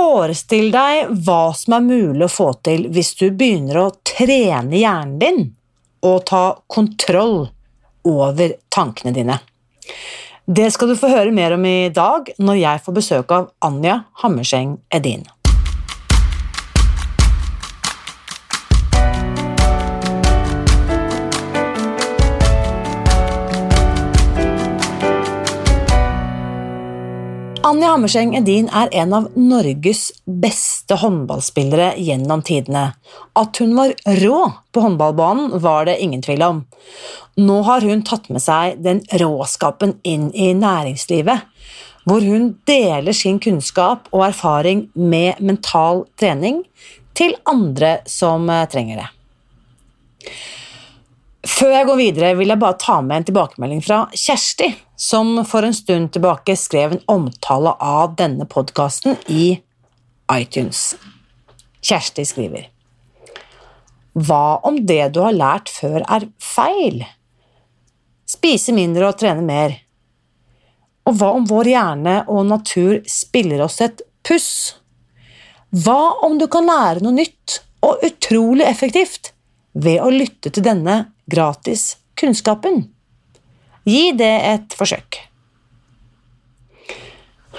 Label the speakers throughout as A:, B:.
A: Forestill deg hva som er mulig å få til hvis du begynner å trene hjernen din og ta kontroll over tankene dine. Det skal du få høre mer om i dag når jeg får besøk av Anja Hammerseng Edin. Anja Hammerseng Edin er en av Norges beste håndballspillere gjennom tidene. At hun var rå på håndballbanen, var det ingen tvil om. Nå har hun tatt med seg den råskapen inn i næringslivet, hvor hun deler sin kunnskap og erfaring med mental trening til andre som eh, trenger det. Før jeg går videre, vil jeg bare ta med en tilbakemelding fra Kjersti, som for en stund tilbake skrev en omtale av denne podkasten i iTunes. Kjersti skriver Hva om det du har lært før er feil? Spise mindre og trene mer. Og hva om vår hjerne og natur spiller oss et puss? Hva om du kan lære noe nytt og utrolig effektivt ved å lytte til denne gratis kunnskapen. Gi det et forsøk.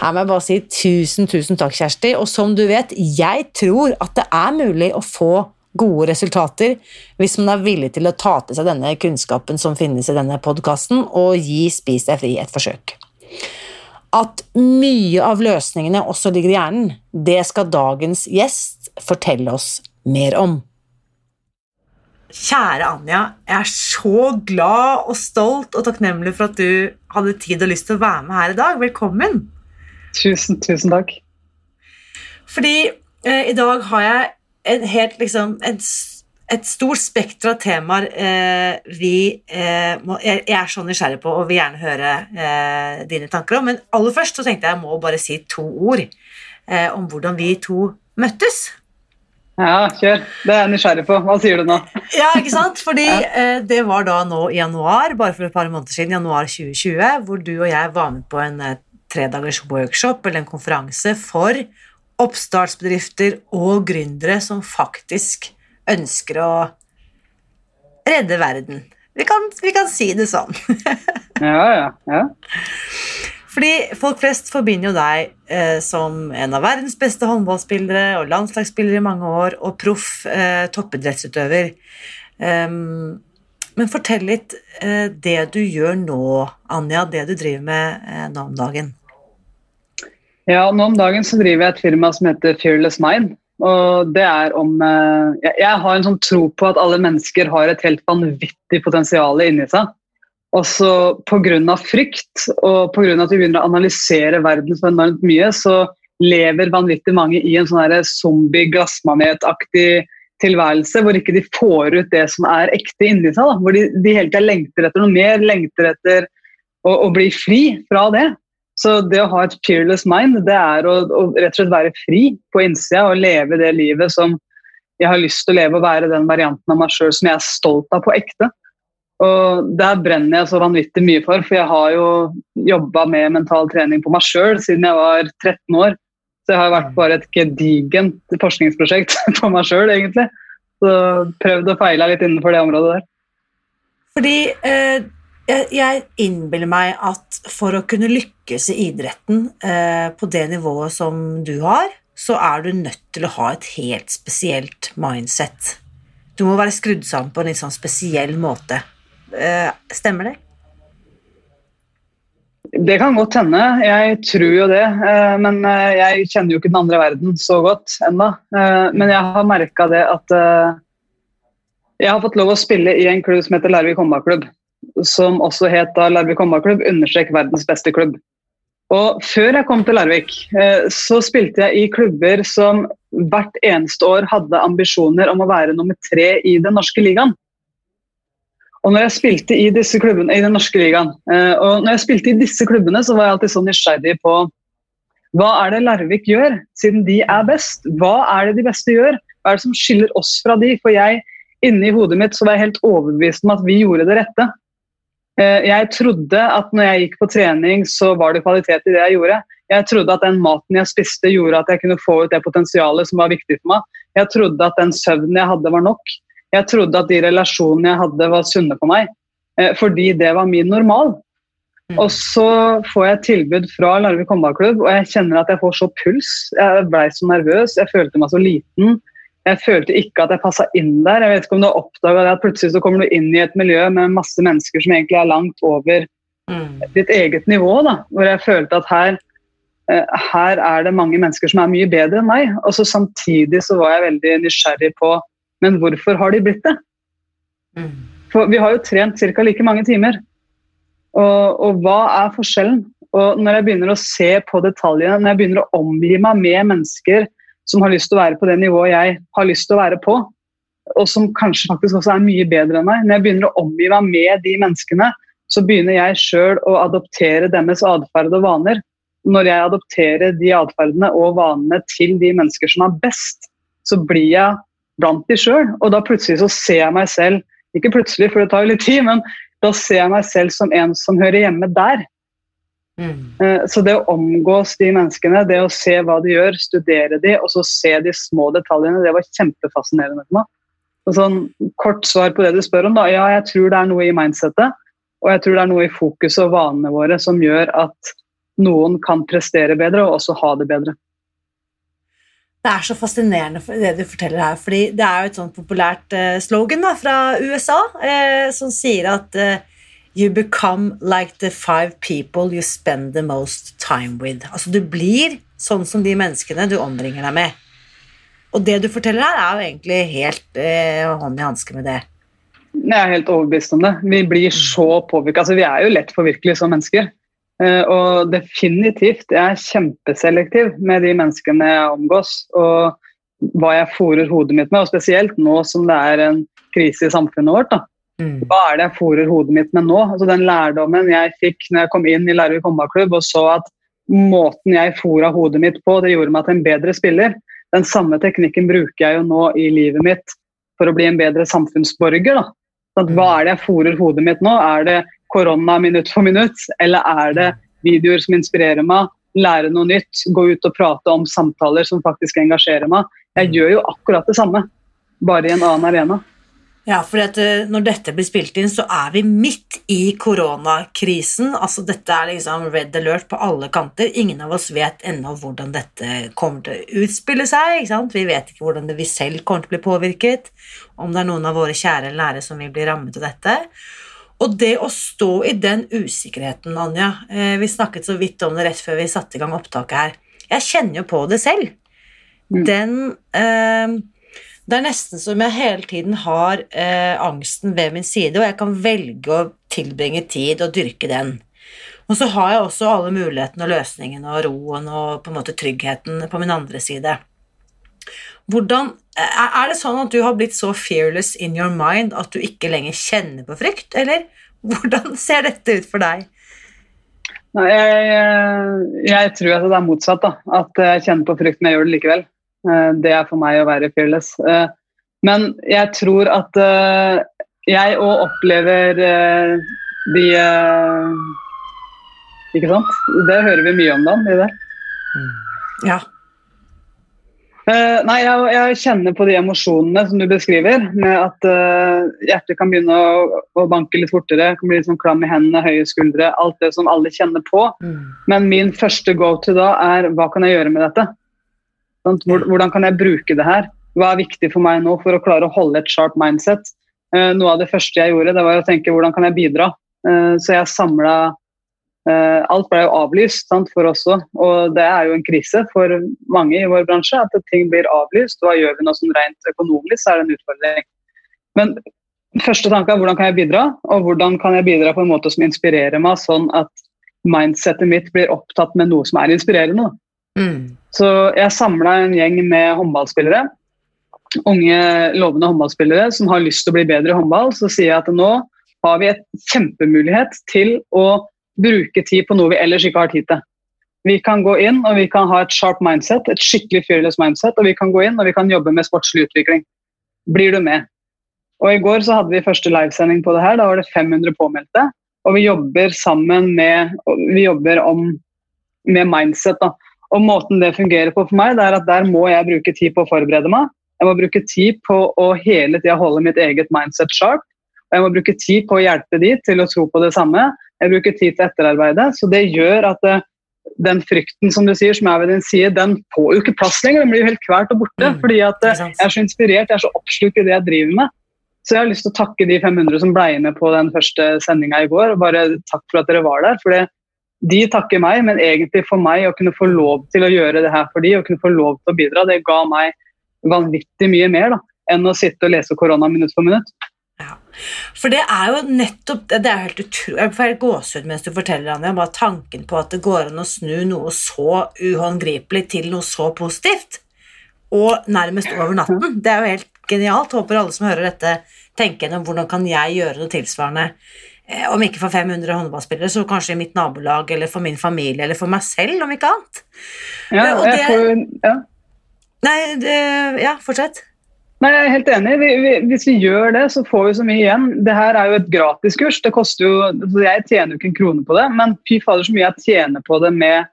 A: Her må jeg bare si tusen, tusen takk, Kjersti. Og som du vet, jeg tror at det er mulig å få gode resultater hvis man er villig til å ta til seg denne kunnskapen som finnes i denne podkasten, og gi Spis deg fri et forsøk. At mye av løsningene også ligger i hjernen, det skal dagens gjest fortelle oss mer om. Kjære Anja, jeg er så glad og stolt og takknemlig for at du hadde tid og lyst til å være med her i dag. Velkommen.
B: Tusen, tusen takk.
A: Fordi eh, i dag har jeg en helt, liksom, et, et stort spekter av temaer eh, vi eh, må, jeg, jeg, er så nysgjerrig på og vil gjerne høre eh, dine tanker om. Men aller først så tenkte jeg jeg må bare si to ord eh, om hvordan vi to møttes.
B: Ja, kjør. Det er jeg nysgjerrig på. Hva sier du nå?
A: ja, ikke sant? Fordi eh, det var da nå i januar, bare for et par måneder siden, januar 2020, hvor du og jeg var med på en eh, tredagers workshop eller en konferanse for oppstartsbedrifter og gründere som faktisk ønsker å redde verden. Vi kan, vi kan si det sånn.
B: ja, ja, ja.
A: Fordi folk flest forbinder jo deg eh, som en av verdens beste håndballspillere og landslagsspillere i mange år, og proff eh, toppidrettsutøver. Um, men fortell litt eh, det du gjør nå, Anja, det du driver med eh, nå om dagen.
B: Ja, nå om dagen så driver jeg et firma som heter Fearless Mind. Og det er om eh, jeg, har en sånn tro på at alle mennesker har et helt vanvittig potensial inni seg. Også pga. frykt og pga. at vi begynner å analysere verden så enormt mye, så lever vanvittig mange i en sånn zombie-glassmanetaktig tilværelse hvor ikke de får ut det som er ekte inni seg. Da. Hvor de, de hele tida lengter etter noe mer, lengter etter å, å, bli fri fra det. Så det å ha et peerless mind, det er å, å rett og slett være fri på innsida og leve det livet som jeg har lyst til å leve og være den varianten av meg sjøl som jeg er stolt av på ekte. Og Der brenner jeg så vanvittig mye for, for jeg har jo jobba med mental trening på meg sjøl siden jeg var 13 år. Så jeg har vært bare et gedigent forskningsprosjekt på meg sjøl, egentlig. Så prøvd og feila litt innenfor det området der.
A: Fordi eh, jeg innbiller meg at for å kunne lykkes i idretten eh, på det nivået som du har, så er du nødt til å ha et helt spesielt mindset. Du må være skrudd sammen på en litt sånn spesiell måte. Eh, stemmer det?
B: Det kan godt hende. Jeg tror jo det. Eh, men eh, jeg kjenner jo ikke den andre verden så godt ennå. Men jeg har merka det at jeg har fått lov å spille i en klubb som heter Larvik håndballklubb. Som også het Larvik håndballklubb, understrek verdens beste klubb. Og Før jeg kom til Larvik, så spilte jeg i klubber som hvert eneste år hadde ambisjoner om å være nummer tre i den norske ligaen. Og når jeg spilte i disse klubbene, i den norske ligaen, eh, og når jeg spilte i disse klubbene, så var jeg alltid så nysgjerrig på hva er det Larvik gjør, siden de er best? Hva er det de beste gjør? Hva er det som skiller oss fra de? For jeg, inni hodet mitt så var jeg helt overbevist om at vi gjorde det rette. Eh, jeg trodde at når jeg gikk på trening, så var det kvalitet i det jeg gjorde. Jeg trodde at den maten jeg spiste, gjorde at jeg kunne få ut det potensialet som var viktig for meg. Jeg trodde at den søvnen jeg hadde, var nok. Jeg trodde at de relasjonene jeg hadde, var sunne på meg. Eh, fordi det var min normal. Mm. Og så får jeg tilbud fra Larvik håndballklubb, og jeg kjenner at jeg får så puls. Jeg blei så nervøs, jeg følte meg så liten. Jeg følte ikke at jeg passa inn der. Jeg vet ikke om du har oppdaga at plutselig så kommer du inn i et miljø med masse mennesker som egentlig er langt over mm. ditt eget nivå. Da, hvor jeg følte at her, eh, her er det mange mennesker som er mye bedre enn meg. Og så samtidig så var jeg veldig nysgjerrig på men hvorfor har de blitt det? Mm. For vi har jo trent ca. like mange timer. Og, og, hva er forskjellen? Og når jeg begynner å se på detaljene, når jeg begynner å omgi meg med mennesker som har lyst til å være på det nivået jeg har lyst til å være på, og som kanskje faktisk også er mye bedre enn meg, når jeg begynner å omgi meg med de menneskene, så begynner jeg sjøl å adoptere deres atferd og vaner. Når jeg adopterer de atferdene og vanene til de mennesker som er best, så blir jeg blant de sjøl. Og da plutselig så ser jeg meg selv, ikke plutselig for det tar jo litt tid, men da ser jeg meg selv som en som hører hjemme der. Mm. Eh, så det å omgås de menneskene, det å se hva de gjør, studere de, og så se de små detaljene, det var kjempefascinerende for meg. Og sånn, kort svar på det du spør om, da. Ja, jeg tror det er noe i mindsettet. Og jeg tror det er noe i fokuset og vanene våre som gjør at noen kan prestere bedre og også ha det bedre.
A: Det er så fascinerende det du forteller her, fordi det er jo et sånt populært uh, slogan da, fra USA eh, som sier at eh, You become like the five people you spend the most time with. Altså Du blir sånn som de menneskene du omringer deg med. Og det du forteller her, er jo egentlig helt hånd i hanske med det.
B: Jeg er helt overbevist om det. Vi blir så påvirka. Altså, vi er jo lett påvirkelige som mennesker. Eh, og definitivt, jeg er kjempeselektiv med de menneskene jeg omgås. Og hva jeg fòrer hodet mitt med, og spesielt nå som det er en krise i samfunnet vårt. da. Mm. Hva er det jeg fòrer hodet mitt med nå? Altså Den lærdommen jeg fikk når jeg kom inn i Larvik håndballklubb og så at måten jeg fòra hodet mitt på, det gjorde meg til en bedre spiller. Den samme teknikken bruker jeg jo nå i livet mitt for å bli en bedre samfunnsborger. da. Så hva er det jeg fòrer hodet mitt nå? Er det korona minutt for minutt, eller er det videoer som inspirerer meg, lære noe nytt, gå ut og prate om samtaler som faktisk engasjerer meg? Jeg gjør jo akkurat det samme, bare i en annen arena.
A: Ja, for eh, når dette blir spilt inn, så er vi midt i koronakrisen. Altså, dette er liksom red alert på alle kanter. Ingen av oss vet ennå hvordan dette kommer til å utspille seg. Vi vet ikke hvordan vi selv kommer til å bli påvirket, om det er noen av våre kjære lærere som vil bli rammet av dette. Og det å stå i den usikkerheten, Anja eh, Vi snakket så vidt om det rett før vi satte i gang opptaket her. Jeg kjenner jo på det selv. Mm. Den eh, Det er nesten som jeg hele tiden har eh, angsten ved min side, og jeg kan velge å tilbringe tid og dyrke den. Og så har jeg også alle mulighetene og løsningene og roen og på en måte tryggheten på min andre side. Hvordan, er det sånn at du har blitt så fearless in your mind at du ikke lenger kjenner på frykt, eller hvordan ser dette ut for deg?
B: Nei, jeg, jeg, tror at det er motsatt. Da. At jeg kjenner på frykt, men jeg gjør det likevel. Eh, det er for meg å være fearless. Eh, men jeg tror at eh, jeg òg opplever de Ikke sant? Det hører vi mye om, da. Det.
A: Ja.
B: Uh, nei, jeg, jeg, kjenner på de emosjonene som du beskriver. Med at uh, hjertet kan begynne å, å, banke litt fortere, kan bli litt sånn klam i hendene, høye skuldre. Alt det som alle kjenner på. Mm. Men min første go to da er hva kan jeg gjøre med dette? Hvor, hvordan kan jeg bruke det her? Hva er viktig for meg nå for å klare å holde et sharp mindset? Uh, noe av det første jeg gjorde, det var å tenke hvordan kan jeg bidra? så jeg samla alt ble jo avlyst sant, for oss òg, og det er jo en krise for mange i vår bransje at ting blir avlyst. Hva gjør vi nå som rent økonomisk, så er det en utfordring. Men første tanke er hvordan kan jeg bidra, og hvordan kan jeg bidra på en måte som inspirerer meg, sånn at mindsettet mitt blir opptatt med noe som er inspirerende. Mm. Så jeg samla en gjeng med håndballspillere, unge, lovende håndballspillere som har lyst til å bli bedre i håndball. Så sier jeg at nå har vi et kjempemulighet til å bruke tid på noe vi ellers ikke har tid til. Vi kan gå inn og vi kan ha et sharp mindset, et skikkelig fearless mindset, og vi kan gå inn og vi kan jobbe med sportslig utvikling. Blir du med? Og I går så hadde vi første livesending på det her. Da var det 500 påmeldte. Og vi jobber sammen med Vi jobber om med mindset. da. Og måten det fungerer på for meg, det er at der må jeg bruke tid på å forberede meg. Jeg må bruke tid på å hele tida holde mitt eget mindset sharp. Og jeg må bruke tid på å hjelpe de til å tro på det samme. Jeg bruker tid til etterarbeidet. Så det gjør at det, den frykten som du sier, som er ved din side, den får jo ikke plass lenger. Den blir jo helt kvalt og borte.
A: Mm,
B: fordi at eh, jeg er så inspirert, jeg er så oppslukt i det jeg driver med. Så jeg har lyst til å takke de 500 som ble med på den første sendinga i går. og Bare takk for at dere var der. for de takker meg, men egentlig for meg å kunne få lov til å gjøre det her for de, og kunne få lov til å bidra, det ga meg vanvittig mye mer da, enn å sitte og lese korona minutt for minutt.
A: For det er jo nettopp det er helt utrolig Jeg får helt gåsehud mens du forteller, Anja. Bare tanken på at det går an å snu noe så uhåndgripelig til noe så positivt. Og nærmest over natten. Det er jo helt genialt. Håper alle som hører dette, tenker gjennom hvordan kan jeg gjøre noe tilsvarende. Eh, Om ikke for 500 håndballspillere, så kanskje i mitt nabolag eller for min familie eller for meg selv, om ikke annet.
B: Ja,
A: Ja,
B: jeg
A: det-
B: får, ja.
A: Nei, det, ja, fortsett.
B: Nei, jeg er helt enig. Vi, vi, hvis vi gjør det, så får vi så mye igjen. Det her er jo et gratiskurs. Det koster jo, altså Jeg tjener jo ikke en krone på det, men fy fader så mye jeg tjener på det med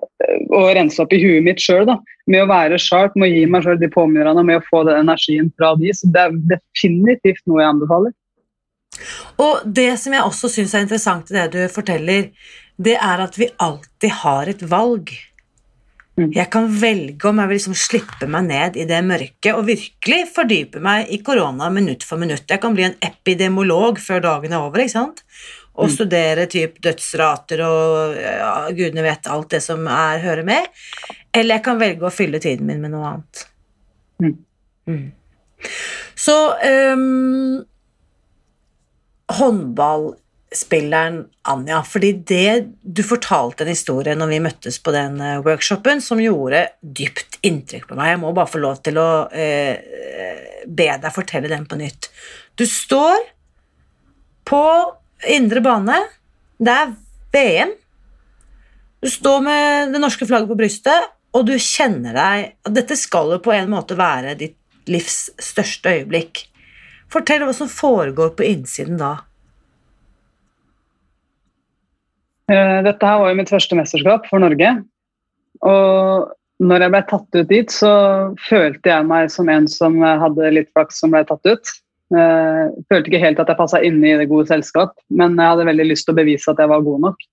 B: øh, å rense opp i huet mitt sjøl. Med å være sharp, med å gi meg sjøl de påminnelsene, med å få den energien fra de. Så det er definitivt noe jeg anbefaler.
A: Og det som jeg også syns er interessant i det du forteller, det er at vi alltid har et valg.
B: Mm.
A: Jeg kan velge om jeg vil liksom slippe meg ned i det mørket og virkelig fordype meg i korona minutt for minutt. Jeg kan bli en epidemolog før dagen er over, ikke sant? Og
B: Mm.
A: studere typ dødsrater og ja, gudene vet alt det som er, hører med. Eller jeg kan velge å fylle tiden min med noe annet.
B: Mm.
A: Mm. Så ehm, håndballspilleren Anja, fordi det du fortalte en historie når vi møttes på den eh, workshopen som gjorde dypt inntrykk på meg. Jeg må bare få lov til å eh, be deg fortelle den på nytt. Du står på indre bane. Det er VM. Du står med det norske flagget på brystet, og du kjenner deg at Dette skal jo på en måte være ditt livs største øyeblikk. Fortell hva som foregår på innsiden da.
B: Eh, Dette her var jo mitt første mesterskap for Norge. Og når jeg ble tatt ut dit, så følte jeg meg som en som hadde litt flaks som ble tatt ut. Eh, følte ikke helt at jeg passa inne i det gode selskap, men jeg hadde veldig lyst til å bevise at jeg var god nok.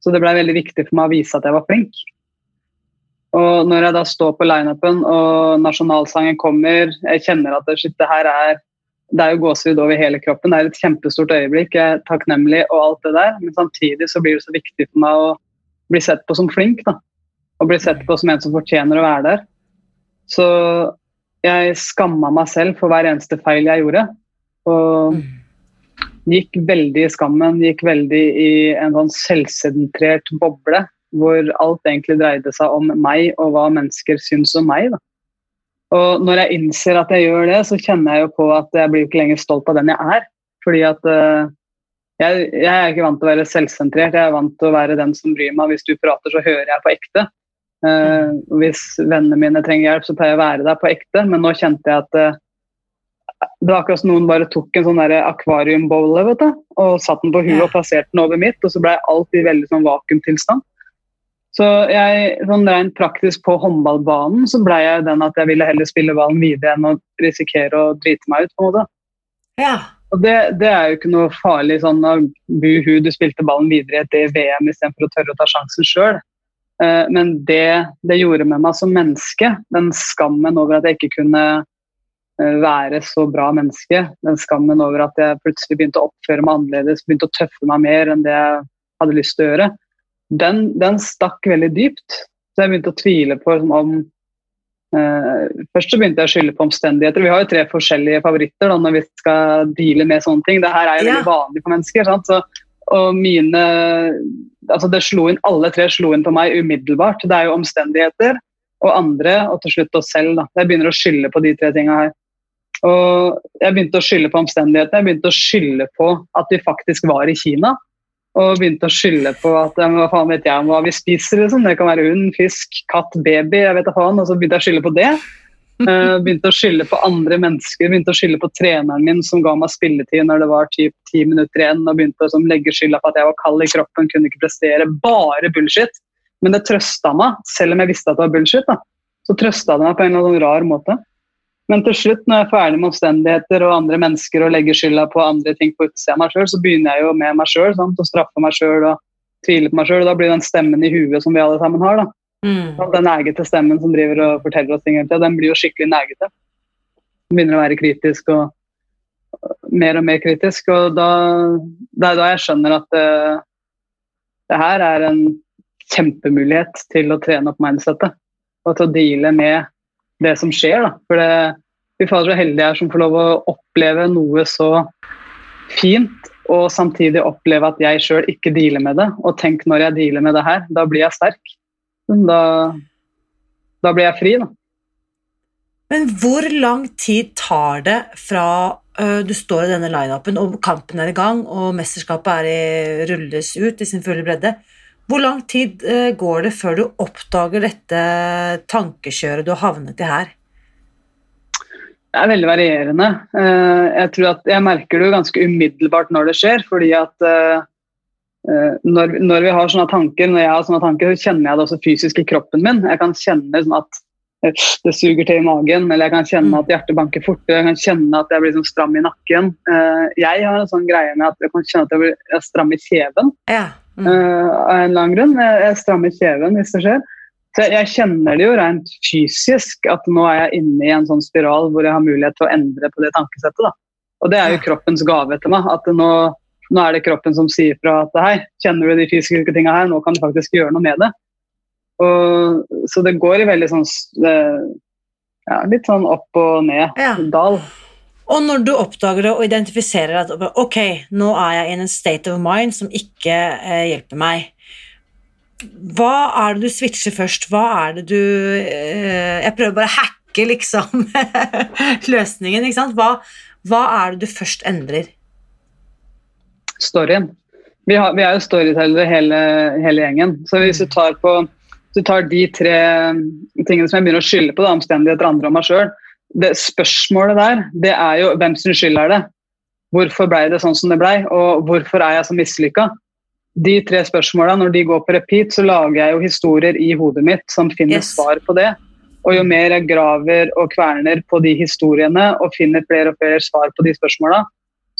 B: Så det ble veldig viktig for meg å vise at jeg var flink. Og når jeg da står på lineupen og nasjonalsangen kommer, jeg kjenner at shit, det her er det er jo gåsehud over hele kroppen. Det er et kjempestort øyeblikk. Jeg er takknemlig og alt det der. Men samtidig så blir det så viktig for meg å bli sett på som flink. da. Og bli sett på som en som fortjener å være der. Så jeg skamma meg selv for hver eneste feil jeg gjorde. Og gikk veldig i skammen. Gikk veldig i en sånn selvsentrert boble. Hvor alt egentlig dreide seg om meg og hva mennesker syns om meg. da. Og når jeg innser at jeg gjør det, så kjenner jeg jo på at jeg blir ikke lenger stolt av den jeg er. Fordi at uh, jeg, jeg er ikke vant til å være selvsentrert, jeg er vant til å være den som bryr meg. Hvis du prater, så hører jeg på ekte. Uh, hvis vennene mine trenger hjelp, så pleier jeg å være der på ekte. Men nå kjente jeg at uh, det var akkurat som noen bare tok en sånn akvariumbowle akvariumbowl og satte den på huet og plasserte den over mitt, og så ble alt i veldig sånn vakuumtilstand. Så jeg, sånn rent praktisk på håndballbanen så ble jeg den at jeg ville heller spille ballen videre enn å risikere å drite meg ut. på en måte.
A: Ja.
B: Og det, det er jo ikke noe farlig sånn av buhu, du spilte ballen videre i et VM istedenfor å tørre å ta sjansen sjøl. Men det det gjorde med meg som menneske, den skammen over at jeg ikke kunne eh, være så bra menneske, den skammen over at jeg plutselig begynte å oppføre meg annerledes, begynte å tøffe meg mer enn det jeg hadde lyst til å gjøre, den, den stakk veldig dypt. Så jeg begynte å tvile på liksom, om eh, Først så begynte jeg å skylde på omstendigheter. Vi har jo tre forskjellige favoritter da, når vi skal deale med sånne ting. Det her er jo
A: Ja.
B: veldig vanlig for mennesker. Sant? Så, og mine altså det slo inn, Alle tre slo inn på meg umiddelbart. Det er jo omstendigheter og andre, og til slutt oss selv. Da. Jeg begynner å skylde på de tre tinga her. Og jeg begynte å skylde på omstendighetene. Jeg begynte å skylde på at vi faktisk var i Kina. Og begynte å skylde på at hva faen vet jeg om hva vi spiser. Liksom. Det kan være hund, fisk, katt, baby. jeg vet da faen, Og så begynte jeg å skylde på det. Uh, begynte å skylde på andre mennesker. Begynte å skylde på treneren min som ga meg spilletid når det var typ ti minutter igjen. Og begynte å sånn, legge skylda på at jeg var kald i kroppen, kunne ikke prestere. Bare bullshit. Men det trøsta meg, selv om jeg visste at det var bullshit. da. Så trøsta det meg på en eller annen rar måte. Men til slutt, når jeg er ferdig med omstendigheter og andre mennesker og legger skylda på andre ting på utsida av meg sjøl, så begynner jeg jo med meg sjøl og straffer meg sjøl og tviler på meg sjøl. Da blir den stemmen i huet som vi alle sammen har, da.
A: Mm.
B: Den negete stemmen som driver og forteller oss ting hele tida, den blir jo skikkelig negete. Den begynner å være kritisk og mer og mer kritisk. Og da, det er da jeg skjønner at det, det her er en kjempemulighet til å trene opp mindsettet. Og til å deale med det som skjer. Da. For det, vi fader så heldige er som får lov å oppleve noe så fint, og samtidig oppleve at jeg sjøl ikke dealer med det. Og tenk når jeg dealer med det her, da blir jeg sterk. Da, da blir jeg fri, da.
A: Men hvor lang tid tar det fra du står i denne lineupen og kampen er i gang og mesterskapet er i, rulles ut i sin fulle bredde? Hvor lang tid uh, går det før du oppdager dette tankekjøret du har havnet i her?
B: Det er veldig varierende. Uh, jeg tror at jeg merker det ganske umiddelbart når det skjer, fordi at når, når, vi har sånne tanker, når jeg har sånne tanker, så kjenner jeg det også fysisk i kroppen min. Jeg kan kjenne sånn at det suger til i magen, eller jeg kan kjenne at hjertet banker fortere, jeg kan kjenne at jeg blir sånn stram i nakken. Jeg har en sånn greie med at jeg kan kjenne at jeg blir stram i kjeven.
A: Ja. Mm.
B: Uh, av en eller annen grunn. Jeg, jeg strammer kjeven hvis det skjer. Så jeg, jeg kjenner det jo rent fysisk at nå er jeg inne i en sånn spiral hvor jeg har mulighet til å endre på det tankesettet. Da. Og det er jo kroppens gave til meg. at nå, nå er det kroppen som sier fra at hei, kjenner du de fysiske tinga her, nå kan du faktisk gjøre noe med det. Og, så det går i veldig sånn ja, litt sånn opp og ned.
A: Ja.
B: Dal.
A: Og når du oppdager det og identifiserer at ok, nå er jeg i en state of mind som ikke eh, hjelper meg, hva er det du switcher først? Hva er det du eh, Jeg prøver bare å hacke liksom løsningen, ikke sant? Hva, hva, er det du først endrer?
B: Storyen. Vi, har, vi er jo storytellere hele, hele gjengen. Så hvis du tar på du tar de tre tingene som jeg begynner å skylde på, da, omstendigheter, andre og meg sjøl Det spørsmålet der, det er jo hvem sin skyld er det? Hvorfor ble det sånn som det ble, og hvorfor er jeg så mislykka? De tre spørsmåla, når de går på repeat, så lager jeg jo historier i hodet mitt som finner yes. svar på det. Og jo mer jeg graver og kverner på de historiene og finner flere og flere svar på de spørsmåla,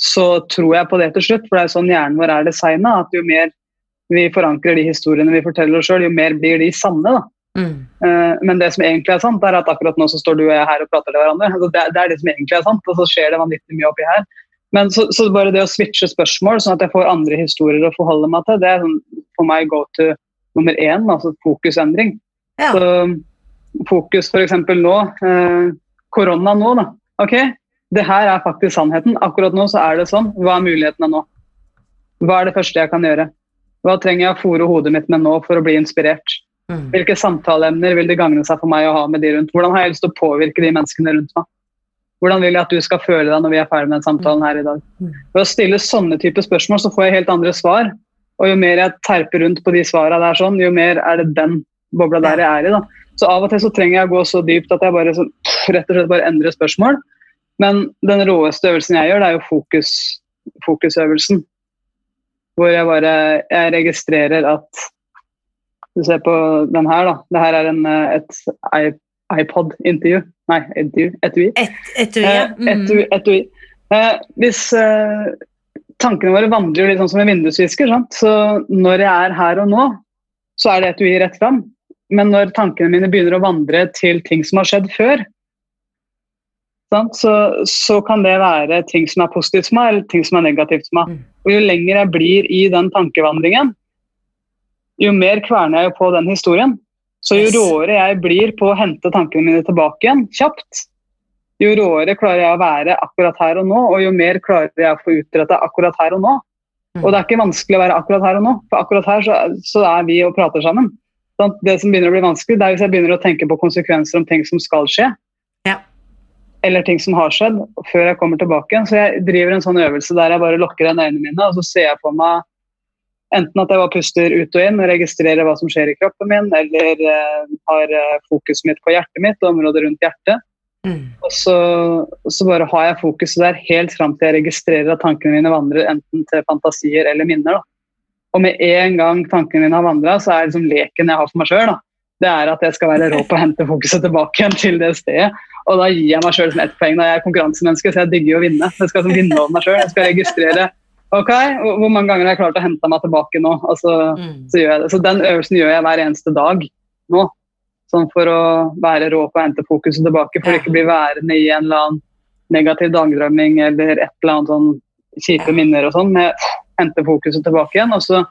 B: så tror jeg på det til slutt. For det er jo sånn hjernen vår er designa, at jo mer vi forankrer de historiene vi forteller oss sjøl, jo mer blir de sanne. da. Mm. Uh, men det som egentlig er sant, er at akkurat nå så står du og jeg her og prater til hverandre. Altså det, det, er det som egentlig er sant, og så skjer det vanvittig mye oppi her. Men så, så, bare det å switche spørsmål, sånn at jeg får andre historier å forholde meg til, det er sånn, for meg go to nummer én, altså fokusendring. Ja. Så fokus f.eks. nå, eh, korona nå, da. Ok, det her er faktisk sannheten. Akkurat nå så er det sånn. Hva er mulighetene nå? Hva er det første jeg kan gjøre? Hva trenger jeg å fòre hodet mitt med nå for å bli inspirert? Mm. Hvilke samtaleemner vil det gagne seg for meg å ha med de rundt? Hvordan har jeg lyst til å påvirke de menneskene rundt meg? Hvordan vil jeg at du skal føle deg når vi er ferdig med den samtalen her i dag? Mm. Ved å stille sånne typer spørsmål så får jeg helt andre svar. Og jo mer jeg terper rundt på de svarene der, sånn, jo mer er det den bobla der jeg er i. da. Så av og til så trenger jeg å gå så dypt at jeg bare så, rett og slett bare endrer spørsmål. Men den råeste øvelsen jeg gjør, det er jo fokus, fokusøvelsen. Hvor jeg bare jeg registrerer at Du ser på den her, da. Det her er en, eh, et iPod-intervju. Nei, intervju. Etui.
A: Et, etui, ja.
B: Mm. etui, etui. Eh, hvis eh, tankene våre vandrer litt sånn som en vindusvisker, sant? så når jeg er her og nå, så er det etui rett fram. Men når tankene mine begynner å vandre til ting som har skjedd før, så, så, kan det være ting som er positivt for meg, eller ting som er negativt for meg. Mm. Og Jo lenger jeg blir i den tankevandringen, jo mer kverner jeg på den historien. Så jo råere jeg blir på å hente tankene mine tilbake igjen kjapt, jo råere klarer jeg å være akkurat her og nå, og jo mer klarer jeg å få utretta akkurat her og nå. Mm. Og det er ikke vanskelig å være akkurat her og nå, for akkurat her så, så er vi og prater sammen. Sånn, det som begynner å bli vanskelig, det er hvis jeg begynner å tenke på konsekvenser om ting som skal skje.
A: Ja
B: eller ting som har skjedd, før jeg kommer tilbake. Så jeg driver en sånn øvelse der jeg bare lukker igjen øynene mine, og så ser jeg på meg enten at jeg bare puster ut og inn og registrerer hva som skjer i kroppen min, eller uh, har uh, fokuset mitt på hjertet mitt og området rundt hjertet. Mm. Og så, så, bare har jeg fokuset der helt fram til jeg registrerer at tankene mine vandrer enten til fantasier eller minner. Da. og med en gang tankene mine har vandra, så er liksom leken jeg har for meg sjøl, det er at jeg skal være rå på å hente fokuset tilbake igjen til det stedet. Og da gir jeg meg sjøl ett poeng. Da jeg er konkurransemenneske, så jeg digger jo å vinne. Jeg skal liksom vinne over meg sjøl. Jeg skal registrere ok, hvor mange ganger har jeg klart å hente meg tilbake nå. Altså, så, mm. så, jeg. Så den øvelsen gjør jeg hver eneste dag nå. Sånn for å være rå på å hente fokuset tilbake, for ja. ikke bli værende i en eller annen negativ dagdrømming eller et eller annet sånn kjipe minner og sånn. Men hente fokuset tilbake igjen, og så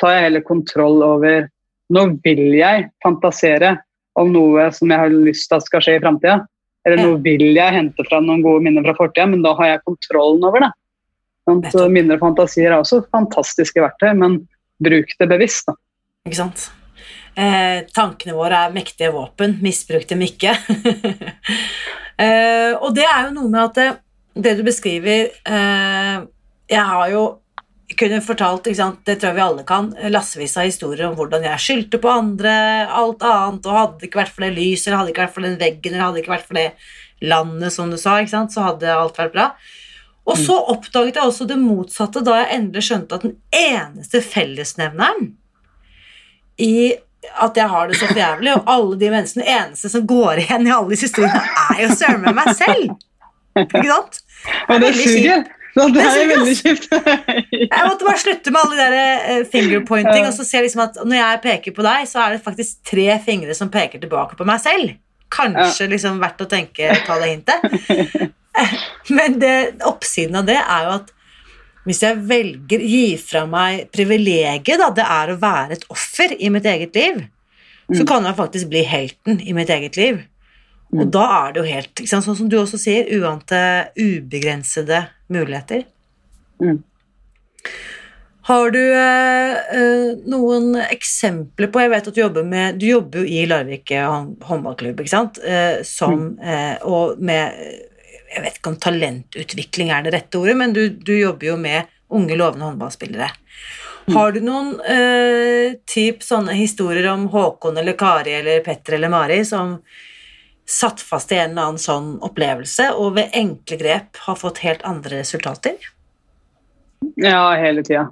B: tar jeg heller kontroll over Nå vil jeg fantasere om noe som jeg har lyst til at skal skje i framtida. Eller nå vil jeg hente fra noen gode minner fra fortida, men da har jeg kontrollen over det. Så minner og fantasier er også fantastiske verktøy, men bruk det bevisst. da.
A: Ikke sant. Eh, tankene våre er mektige våpen, misbruk dem ikke. eh, og det er jo noe med at det, det du beskriver eh, Jeg har jo kunne fortalt, det tror jeg vi alle kan, lassevis av historier om hvordan jeg skyldte på andre, alt annet, og hadde det ikke vært for det lyset, eller hadde det ikke vært for den veggen, eller hadde det ikke vært for det landet, som du sa, så hadde alt vært bra. Og så oppdaget jeg også det motsatte da jeg endelig skjønte at den eneste fellesnevneren i at jeg har det så jævlig, og alle de menneskene eneste som går igjen i alle disse historiene, er jo søren meg meg selv. Ikke sant?
B: Det er, det suger. Det, det er veldig kjipt.
A: jeg måtte bare slutte med alle de der eh, fingerpointing. Og så ser jeg liksom at Når jeg peker på deg, så er det faktisk tre fingre som peker tilbake på meg selv. Kanskje liksom verdt å tenke, ta det hintet. Men det, oppsiden av det er jo at hvis jeg velger gi fra meg privilegiet da, det er å være et offer i mitt eget liv, så mm. kan jeg faktisk bli helten i mitt eget liv. Og mm. da er det jo helt Sånn som du også sier, uante ubegrensede muligheter. Mm. Har du eh, noen eksempler på Jeg vet at du jobber med Du jobber jo i Larvik håndballklubb, ikke sant? Eh, som mm. eh, Og med Jeg vet ikke om talentutvikling er det rette ordet, men du, du jobber jo med unge, lovende håndballspillere. Mm. Har du noen eh, typ sånne historier om Håkon eller Kari eller Petter eller Mari som satt fast i en eller annen sånn opplevelse, og ved enkle grep har fått helt andre resultater?
B: Ja, hele tida.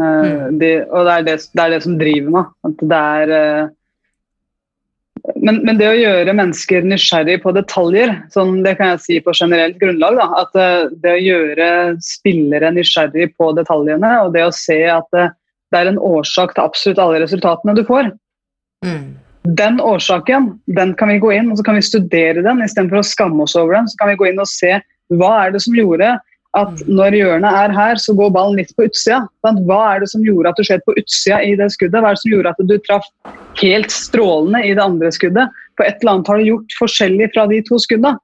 B: Uh, mm. de, og det er det, det er det, som driver meg. At det er uh, men, men, det å gjøre mennesker nysgjerrig på detaljer, sånn det kan jeg si på generelt grunnlag, da, at uh, det å gjøre spillere nysgjerrig på detaljene, og det å se at det er en årsak til absolutt alle resultatene du får, mm. Den årsaken den kan vi gå inn og så kan vi studere den istedenfor å skamme oss over den. Så kan vi gå inn og se hva er det som gjorde at mm. når hjørnet er her, så går ballen litt på utsida. Hva er det som gjorde at du skjøt på utsida i det skuddet? Hva er det som gjorde at du traff helt strålende i det andre skuddet? På et eller annet har du gjort forskjellig fra de to skuddene.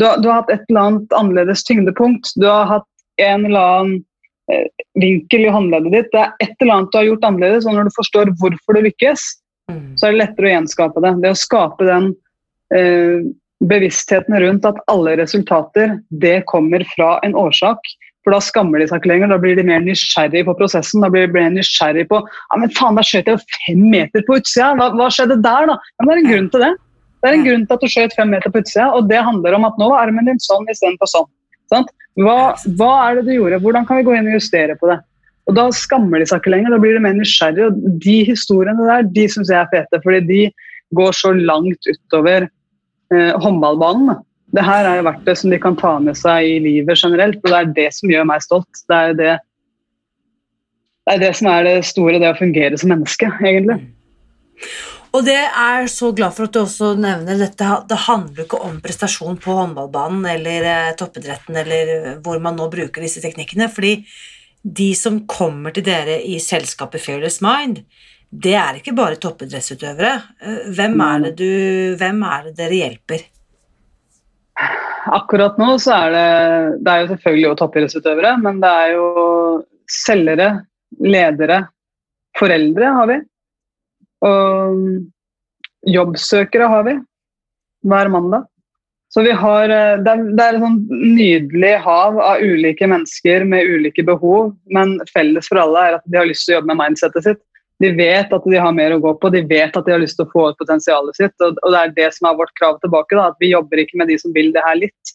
B: Du har, du har hatt et eller annet annerledes tyngdepunkt. Du har hatt en eller annen eh, vinkel i håndleddet ditt. Det er et eller annet du har gjort annerledes, og når du forstår hvorfor det lykkes, Mm. så er det lettere å gjenskape det. Det å skape den eh, bevisstheten rundt at alle resultater det kommer fra en årsak. For da skammer de seg ikke lenger, da blir de mer nysgjerrig på prosessen. Da blir de mer nysgjerrig på ja, men faen, da skjøt jeg fem meter på utsida, hva, hva, skjedde der, da? Ja, det er en grunn til det. Det er en grunn til at du skjøt fem meter på utsida, og det handler om at nå var armen din sånn istedenfor sånn. Hva, hva er det du gjorde, hvordan kan vi gå inn og justere på det? Og Da skammer de seg ikke lenger, da blir de mer nysgjerrige. og De historiene der de syns jeg er fete, fordi de går så langt utover håndballbanen. Det her er jo verktøy som de kan ta med seg i livet generelt, og det er det som gjør meg stolt. Det er det, det, er det som er det store, det å fungere som menneske, egentlig.
A: Og det er så glad for at du også nevner dette. Det handler ikke om prestasjon på håndballbanen eller eh, toppidretten eller hvor man nå bruker disse teknikkene. fordi de som kommer til dere i selskapet Fearless Mind, det er ikke bare toppidrettsutøvere. Eh, hvem er det, du, hvem er det dere hjelper?
B: Akkurat nå så er det Det er jo selvfølgelig jo toppidrettsutøvere, men det er jo selgere, ledere, foreldre har vi. Og jobbsøkere har vi hver mandag. Så vi har, eh, det er, det er et sånn nydelig hav av ulike mennesker med ulike behov, men felles for alle er at de har lyst til å jobbe med mindsettet sitt. De vet at de har mer å gå på, de vet at de har lyst til å få ut potensialet sitt. Og, det er det som er vårt krav tilbake, da, at vi jobber ikke med de som vil det her litt.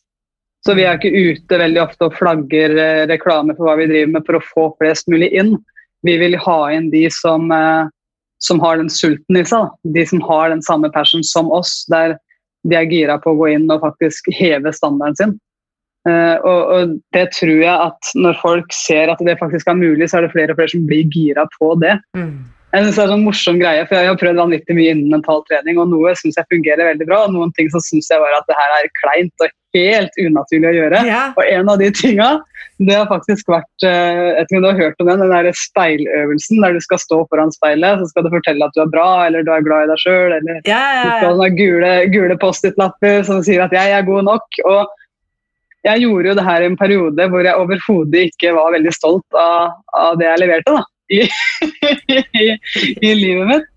B: Så vi er ikke ute veldig ofte og flagger eh, reklame for hva vi driver med for å få flest mulig inn. Vi vil ha inn de som, eh, som har den sulten i seg. De som har den samme passion som oss, der de er gira på å gå inn og faktisk heve standarden sin. Uh, og, og, det tror jeg at når folk ser at det faktisk er mulig, så er det flere og flere som blir gira på det. Mm. En sånn morsom greie, for Jeg har prøvd vanvittig mye innen mental trening, og noe syns jeg fungerer veldig bra, og noen ting så syns jeg bare at det her er kleint og helt unaturlig å gjøre. Ja. Og en av de tinga, det har faktisk vært eh, Jeg vet ikke om du har hørt om den, den der speiløvelsen der du skal stå foran speilet, så skal du fortelle at du er bra, eller du er glad i deg sjøl, eller ja, ja, du skal ha gule, gule Post-It-lapper som sier at 'jeg er god nok'. og jeg gjorde jo det her i en periode hvor jeg overhodet ikke var veldig stolt av, av det jeg leverte. da i, i, i livet mitt.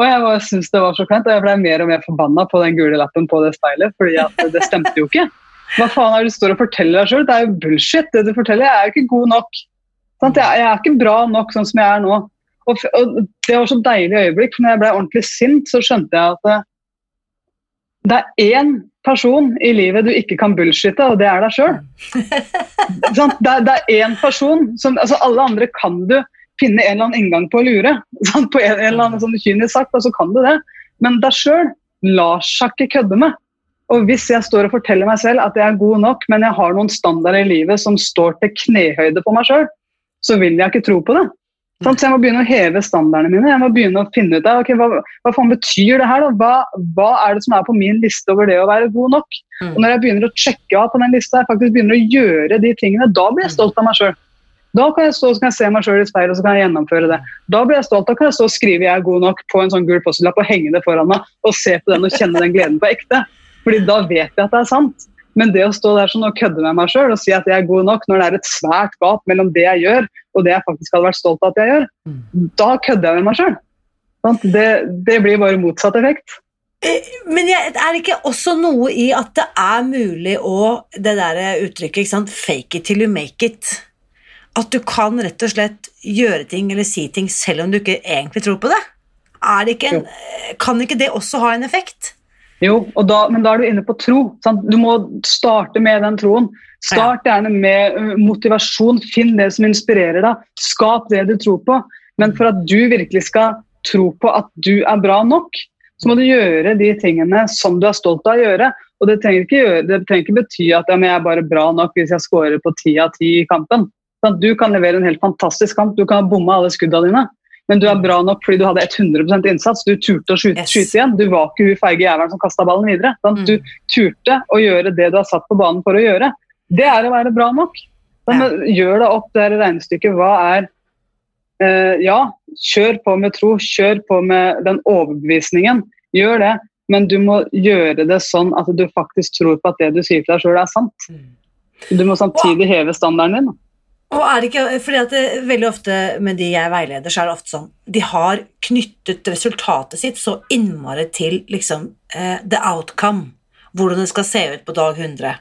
B: Og jeg syntes det var så kleint, og jeg ble mer og mer forbanna på den gule lappen på det speilet, fordi det stemte jo ikke. Hva faen er det du står og forteller deg sjøl? Det er jo bullshit. Det du forteller, jeg er jo ikke god nok. Jeg, jeg, er ikke bra nok sånn som jeg er nå. Og, og Det var så deilig øyeblikk, for når jeg ble ordentlig sint, så skjønte jeg at det, det er én person i livet du ikke kan bullshitte, og det er deg sjøl. det, det, er én person som altså Alle andre kan du finne en eller annen inngang på å lure. Sant? På en, en, eller annen sånn kynisk sagt, og så kan du det. Men deg sjøl lar seg ikke kødde med. Og hvis jeg står og forteller meg selv at jeg er god nok, men jeg har noen standarder i livet som står til knehøyde på meg sjøl, så vil jeg ikke tro på det. Så jeg må begynne å heve standardene mine. Jeg må begynne å finne ut av, okay, hva, hva faen betyr det her. Hva, hva, er det som er på min liste over det å være god nok? Mm. Og Når jeg begynner å sjekke av på den lista, jeg faktisk begynner å gjøre de tingene, da blir jeg stolt av meg sjøl. Da kan jeg stå så kan jeg se meg sjøl i speilet og så kan jeg gjennomføre det. Da blir jeg stolt. Da kan jeg stå og skrive 'jeg er god nok' på en sånn gul postlapp og henge det foran meg og se på den og kjenne den gleden på ekte. Fordi da vet jeg at det er sant. Men det å stå der sånn og kødde med meg sjøl og si at jeg er god nok når det er et svært gap mellom det jeg gjør og det jeg faktisk hadde vært stolt av at jeg gjør, da kødder jeg med meg sjøl. Det, det, blir bare motsatt effekt.
A: Eh, men jeg, er det ikke også noe i at det er mulig å Det der uttrykket, ikke sant, fake it till you make it. At du kan rett og slett gjøre ting eller si ting selv om du ikke egentlig tror på det. Ikke en, kan ikke det også ha en effekt?
B: Jo, da, men da er du inne på tro. Sant? Du må starte med den troen. Start gjerne med motivasjon. Finn det som inspirerer deg. Skap det du tror på. Men for at du virkelig skal tro på at du er bra nok, så må du gjøre de tingene som du er stolt av å gjøre. Og det trenger ikke, gjøre, det trenger ikke bety at ja, jeg er bare bra nok hvis jeg scorer på ti av ti i kampen. Du kan levere en helt fantastisk kamp, du kan ha bomma alle skuddene dine. Men du er bra nok fordi du hadde 100% innsats. Du turte å skyte, yes. skyte, igjen. Du var ikke hun feige jævelen som kasta ballen videre. Mm. Du turte å gjøre det du har satt på banen for å gjøre. Det er å være bra nok. Ja. Gjør deg opp det regnestykket. Hva er uh, Ja, kjør på med tro. Kjør på med den overbevisningen. Gjør det. Men du må gjøre det sånn at du faktisk tror på at det du sier til deg sjøl, er sant. Mm. Du må samtidig heve standarden din.
A: Og er det ikke, fordi at det, Veldig ofte med de jeg veileder, så er det ofte sånn De har knyttet resultatet sitt så innmari til liksom uh, the outcome. Hvordan det skal se ut på dag 100.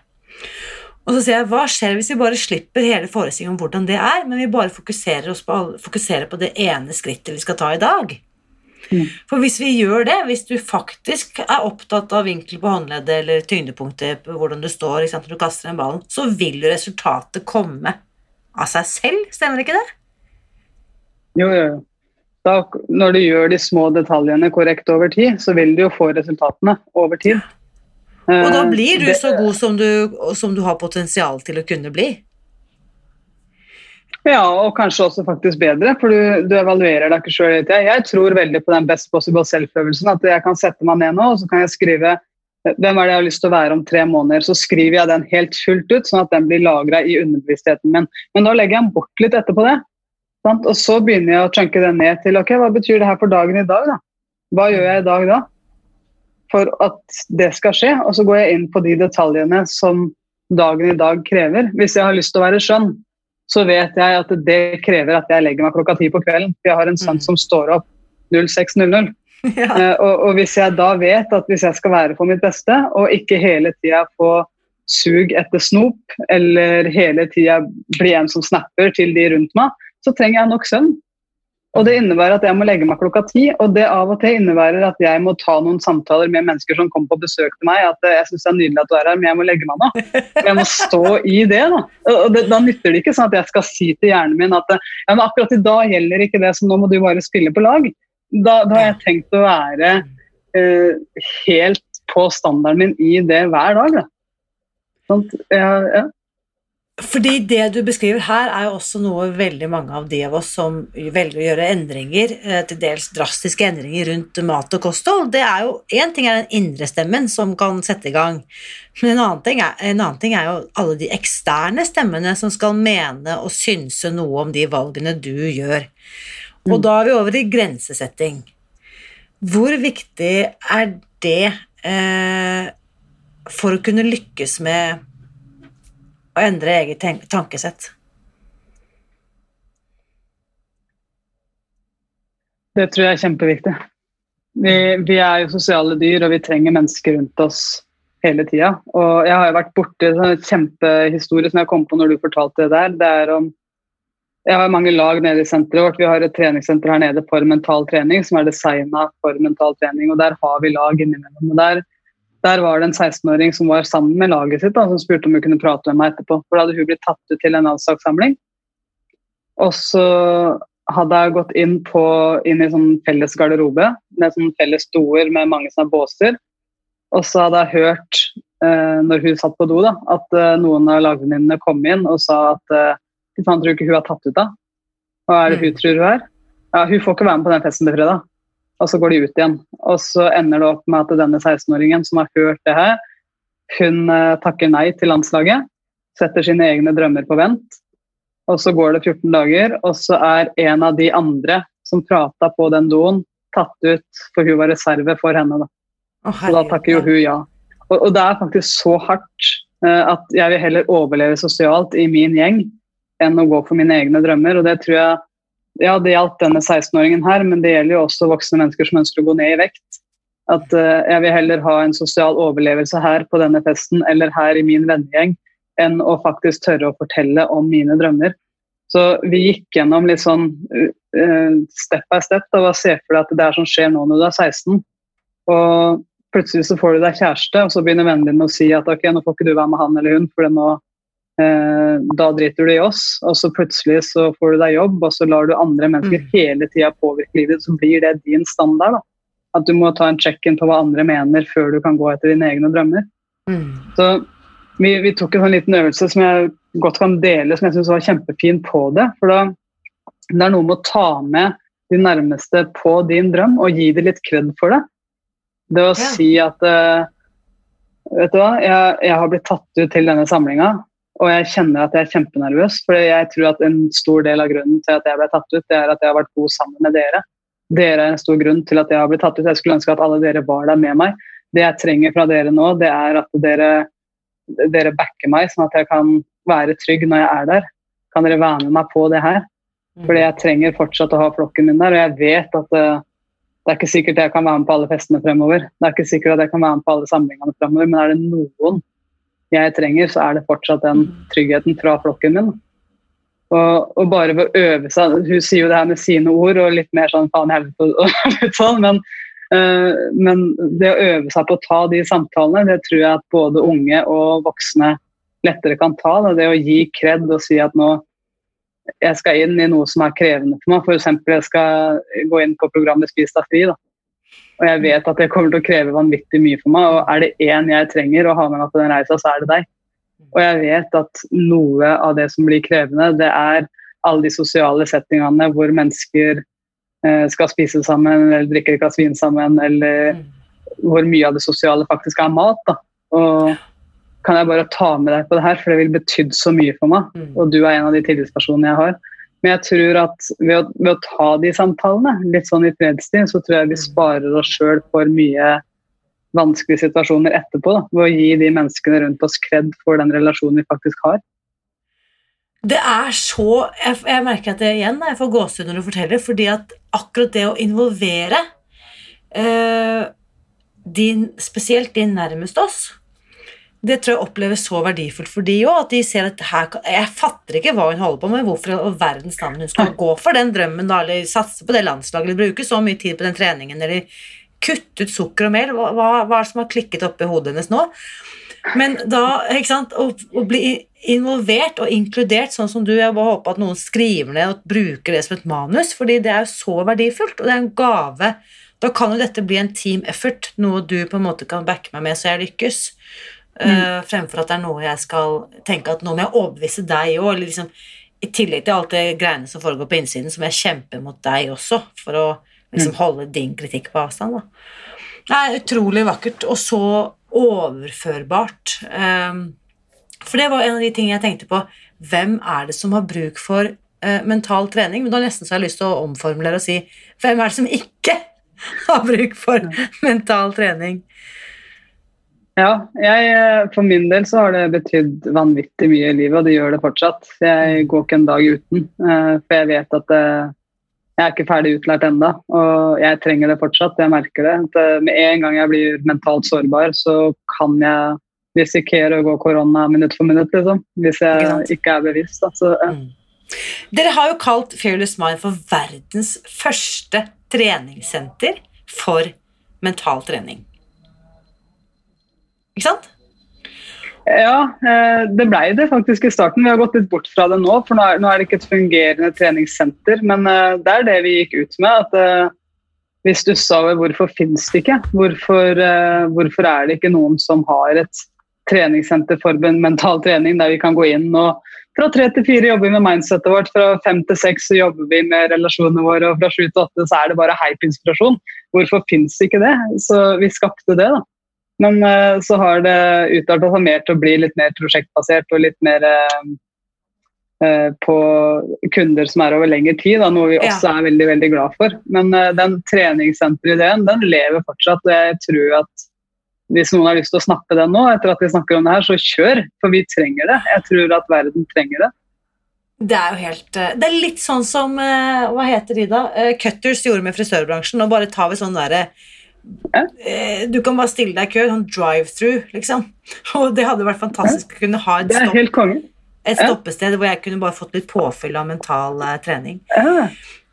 A: Og så sier jeg hva skjer hvis vi bare slipper hele forestillingen om hvordan det er, men vi bare fokuserer, på, fokuserer på det ene skrittet vi skal ta i dag? Mm. For hvis vi gjør det, hvis du faktisk er opptatt av vinkel på håndleddet eller tyngdepunktet hvordan du står når du kaster en ballen, så vil resultatet komme av seg selv, stemmer ikke det?
B: Jo, jo, jo. Da, når du gjør de små detaljene korrekt over tid, så vil du jo få resultatene over tid.
A: Og da eh, blir du så god som du, som du har potensial til å kunne bli?
B: Ja, og kanskje også faktisk bedre, for du, du evaluerer deg ikke sjøl. Jeg tror veldig på den best possible self-øvelsen. At jeg kan sette meg ned nå og så kan jeg skrive hvem er det jeg har lyst til å være om tre måneder? Så skriver jeg den helt fullt ut, sånn at den blir lagra i underbevisstheten min. Men da legger jeg den bort litt etterpå det. Sant? Og så begynner jeg å chunke den ned til ok, hva betyr det her for dagen i dag? da? Hva gjør jeg i dag da? For at det skal skje. Og så går jeg inn på de detaljene som dagen i dag krever. Hvis jeg har lyst til å være skjønn, så vet jeg at det krever at jeg legger meg klokka ti på kvelden. Jeg har en sønn mm. som står opp 06.00. Ja. Uh, og, og, hvis jeg da vet at hvis jeg skal være på mitt beste, og ikke hele tida få sug etter snop, eller hele tida bli en som snapper til de rundt meg, så trenger jeg nok søvn. Og det innebærer at jeg må legge meg klokka ti, og det av og til innebærer at jeg må ta noen samtaler med mennesker som kommer på besøk til meg. At jeg syns det er nydelig at du er her, men jeg må legge meg nå. Jeg må stå i det. Da og det, da nytter det ikke sånn at jeg skal si til hjernen min at ja, men akkurat i dag gjelder ikke det, så nå må du bare spille på lag. Da, da har jeg tenkt å være eh, helt på standarden min i det hver dag. Da. Sånn, ja, ja.
A: Fordi det du beskriver her, er jo også noe veldig mange av de av oss som velger å gjøre endringer, eh, til dels drastiske endringer rundt mat og kosthold. Det er jo Én ting er den indre stemmen som kan sette i gang, men en annen, ting er, en annen ting er jo alle de eksterne stemmene som skal mene og synse noe om de valgene du gjør. Og mm. da er vi over i grensesetting. Hvor viktig er det eh, for å kunne lykkes med å endre eget tankesett?
B: Det tror jeg er kjempeviktig. Vi, vi, er jo sosiale dyr, og vi trenger mennesker rundt oss hele tida. Og jeg har jo vært borti en kjempehistorie som jeg kom på når du fortalte det der. Det er om Jeg har mange lag nede i senteret vårt. Vi har et treningssenter her nede for mental trening som er designa for mental trening, og der har vi lag innimellom. Og der der var det en 16-åring som var sammen med laget sitt, da, som spurte om hun kunne prate med meg etterpå. For da hadde hun blitt tatt ut til en landslagssamling. Og så hadde jeg gått inn, på, inn i sånn felles garderobe med sånn felles doer med mange sånne båser. Og så hadde jeg hørt, eh, når hun satt på do, da, at eh, noen av lagvenninnene kom inn og sa at eh, fy faen, tror ikke hun er tatt ut av. Hva er det hun mm. tror hun er? Ja, hun får ikke være med på den festen til fredag og så går de ut igjen. Og så ender det opp med at denne 16-åringen som har hørt det her, hun eh, takker nei til landslaget, setter sine egne drømmer på vent. Og så går det 14 dager, og så er en av de andre som prata på den doen, tatt ut, for hun var reserve for henne. Da. Oh, så da takker jo hun ja. Og, og, det er faktisk så hardt uh, at jeg vil heller overleve sosialt i min gjeng enn å gå for mine egne drømmer. Og det tror jeg ja, det gjaldt denne 16-åringen her, men det gjelder jo også voksne mennesker som ønsker å gå ned i vekt. At uh, jeg vil heller ha en sosial overlevelse her på denne festen eller her i min vennegjeng, enn å faktisk tørre å fortelle om mine drømmer. Så vi gikk gjennom litt sånn uh, step by step. Da, hva ser for deg at det er som skjer nå når du er 16? Og plutselig så får du deg kjæreste, og så begynner vennene dine å si at ok, nå får ikke du være med han eller hun, for nå da driter du i oss, og så plutselig så får du deg jobb, og så lar du andre mennesker mm. hele tida påvirke livet så blir det din standard. da. At du må ta en check-in på hva andre mener før du kan gå etter dine egne drømmer. Mm. Så vi, vi, tok en sånn liten øvelse som jeg godt kan dele, som jeg syns var kjempefin på det. For da, det er noe med å ta med de nærmeste på din drøm og gi dem litt kred for det. Det å si at uh, Vet du hva, jeg, jeg har blitt tatt ut til denne samlinga. Og jeg kjenner at jeg er kjempenervøs, for jeg tror at en stor del av grunnen til at jeg ble tatt ut, det er at jeg har vært god sammen med dere. Dere er en stor grunn til at jeg har blitt tatt ut. Jeg skulle ønske at alle dere var der med meg. Det jeg trenger fra dere nå, det er at dere, dere backer meg, sånn at jeg kan være trygg når jeg er der. Kan dere være med meg på det her? Mm. Fordi jeg trenger fortsatt å ha flokken min der, og jeg vet at det, eh, det er ikke sikkert jeg kan være med på alle festene fremover. Det er ikke sikkert at jeg kan være med på alle samlingene fremover, men er det noen jeg trenger, så er det fortsatt den mm. tryggheten fra flokken min. Og, og, bare ved å øve seg Hun sier jo det her med sine ord og litt mer sånn faen helvete og sånn, men, uh, men det å øve seg på å ta de samtalene, det tror jeg at både unge og voksne lettere kan ta. Det, det å gi kred og si at nå jeg skal inn i noe som er krevende for meg. F.eks. jeg skal gå inn på programmet Spis deg fri. da og jeg vet at det kommer til å kreve vanvittig mye for meg. Og er det én jeg trenger å ha med meg på den reisa, så er det deg. Og jeg vet at noe av det som blir krevende, det er alle de sosiale settingene hvor mennesker eh, skal spise sammen eller drikke et glass vin sammen, eller hvor mye av det sosiale faktisk er mat. Da. Og kan jeg bare ta med deg på det her, for det vil betydd så mye for meg. Mm. Og du er en av de tillitspersonene jeg har. Men jeg tror at ved å, ved å, ta de samtalene litt sånn i fredstid, så tror jeg vi mm. sparer oss sjøl for mye vanskelige situasjoner etterpå. Da, ved å gi de menneskene rundt oss kred for den relasjonen vi faktisk har.
A: Det er så Jeg, jeg merker at det igjen jeg får gåsehud når du forteller, fordi at akkurat det å involvere øh, din, spesielt de nærmest oss, det tror jeg oppleves så verdifullt for de òg. At de ser at her Jeg fatter ikke hva hun holder på med, hvorfor i verdens navn hun skal gå for den drømmen, da, eller satse på det landslaget, eller bruke så mye tid på den treningen, eller kutte ut sukker og mel. Hva, hva, hva er det som har klikket oppi hodet hennes nå? Men da, ikke sant, å, å, bli involvert og inkludert, sånn som du Jeg bare håper at noen skriver ned og bruker det som et manus, fordi det er jo så verdifullt, og det er en gave. Da kan jo dette bli en team effort, noe du på en måte kan backe meg med så jeg lykkes. Mm. Uh, fremfor at det er noe jeg skal tenke at nå må jeg overbevise deg òg. Liksom, I tillegg til alt det greiene som foregår på innsiden, som jeg kjemper mot deg også for å liksom, mm. holde din kritikk på avstand. Da. Det er utrolig vakkert, og så overførbart. Um, for det var en av de tingene jeg tenkte på. Hvem er det som har bruk for uh, mental trening? Men da nesten så har jeg lyst til å omformulere og si hvem er det som ikke har bruk for mental trening?
B: Ja, jeg, eh, for min del så har det betydd vanvittig mye i livet, og det gjør det fortsatt. Jeg går ikke en dag uten, uh, for jeg vet at jeg er ikke ferdig utlært ennå, og jeg trenger det fortsatt. Jeg merker det. At eh, med en gang jeg blir mentalt sårbar, så kan jeg risikere å gå korona minutt for minutt, liksom. Hvis jeg ikke er bevisst. Altså, mm.
A: Dere har jo kalt Fearless Mind for verdens første treningssenter for mental trening. Ikke sant?
B: Ja, eh, det blei det faktisk i starten. Vi har gått litt bort fra det nå, for nå er det ikke et fungerende treningssenter. Men eh, det er det vi gikk ut med. at eh, Vi stussa over hvorfor finnes det ikke. Hvorfor, hvorfor er det ikke noen som har et treningssenter for mental trening der vi kan gå inn og fra tre til fire jobber vi med mindsetet vårt, fra fem til seks jobber vi med relasjonene våre, og fra sju til åtte så er det bare hype-inspirasjon. Hvorfor fins ikke det? Så vi skapte det, da. Men uh, så har det utarta seg mer til å bli litt mer prosjektbasert og litt mer uh, på kunder som er over lengre tid, da, noe vi også ja. er veldig veldig glad for. Men uh, den treningssenterideen den lever fortsatt, og jeg tror at hvis noen har lyst til å snappe den nå, etter at vi snakker om det her, så kjør, for vi trenger det. Jeg tror at verden trenger det.
A: Det er jo helt Det er litt sånn som Hva heter de, da? Cutters gjorde med frisørbransjen. Nå bare tar vi sånn derre du kan bare stille deg i kø, sånn drive-through, liksom. Og det hadde vært fantastisk å kunne ha et, stopp, et stoppested hvor jeg kunne bare fått litt påfyll av mental uh, trening.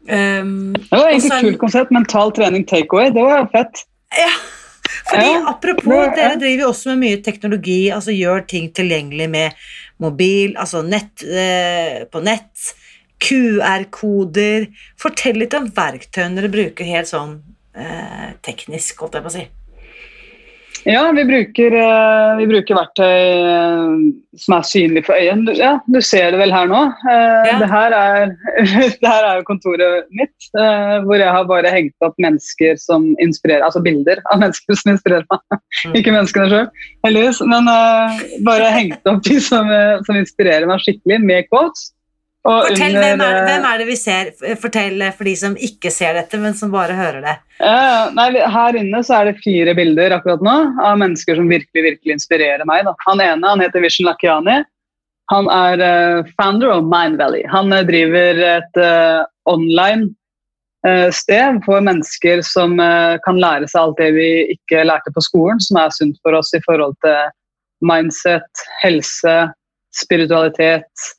B: Um, det var egentlig et kult konsept. Mental trening takeaway. Det var fett.
A: Ja. Fordi, ja. Apropos, dere driver jo også med mye teknologi, altså gjør ting tilgjengelig med mobil, altså nett, eh, på nett, QR-koder. Fortell litt om verktøyene dere bruker helt sånn eh, teknisk, holdt jeg på å si.
B: Ja, vi bruker, eh, vi bruker verktøy eh, som er synlig for øyet. Ja, du ser det vel her nå. Ja. Det, her er, det her er jo kontoret mitt, hvor jeg har bare hengt opp mennesker som inspirerer, altså bilder av mennesker som inspirerer meg. Mm. Ikke menneskene sjøl, heldigvis, men bare hengt opp de som, som inspirerer meg skikkelig, med quotes.
A: Fortell, under, hvem, er, hvem, er, det vi ser? Fortell for de som ikke ser dette, men som bare hører det.
B: Uh, nei, her inne så er det fire bilder akkurat nå av mennesker som virkelig virkelig inspirerer meg. Da. Han ene han heter Vishen Lakiani. Han er uh, founder of Mind Valley. Han uh, driver et online sted for mennesker som kan lære seg alt det vi ikke lærte på skolen, som er sunt for oss i forhold til mindset, helse, spiritualitet eh,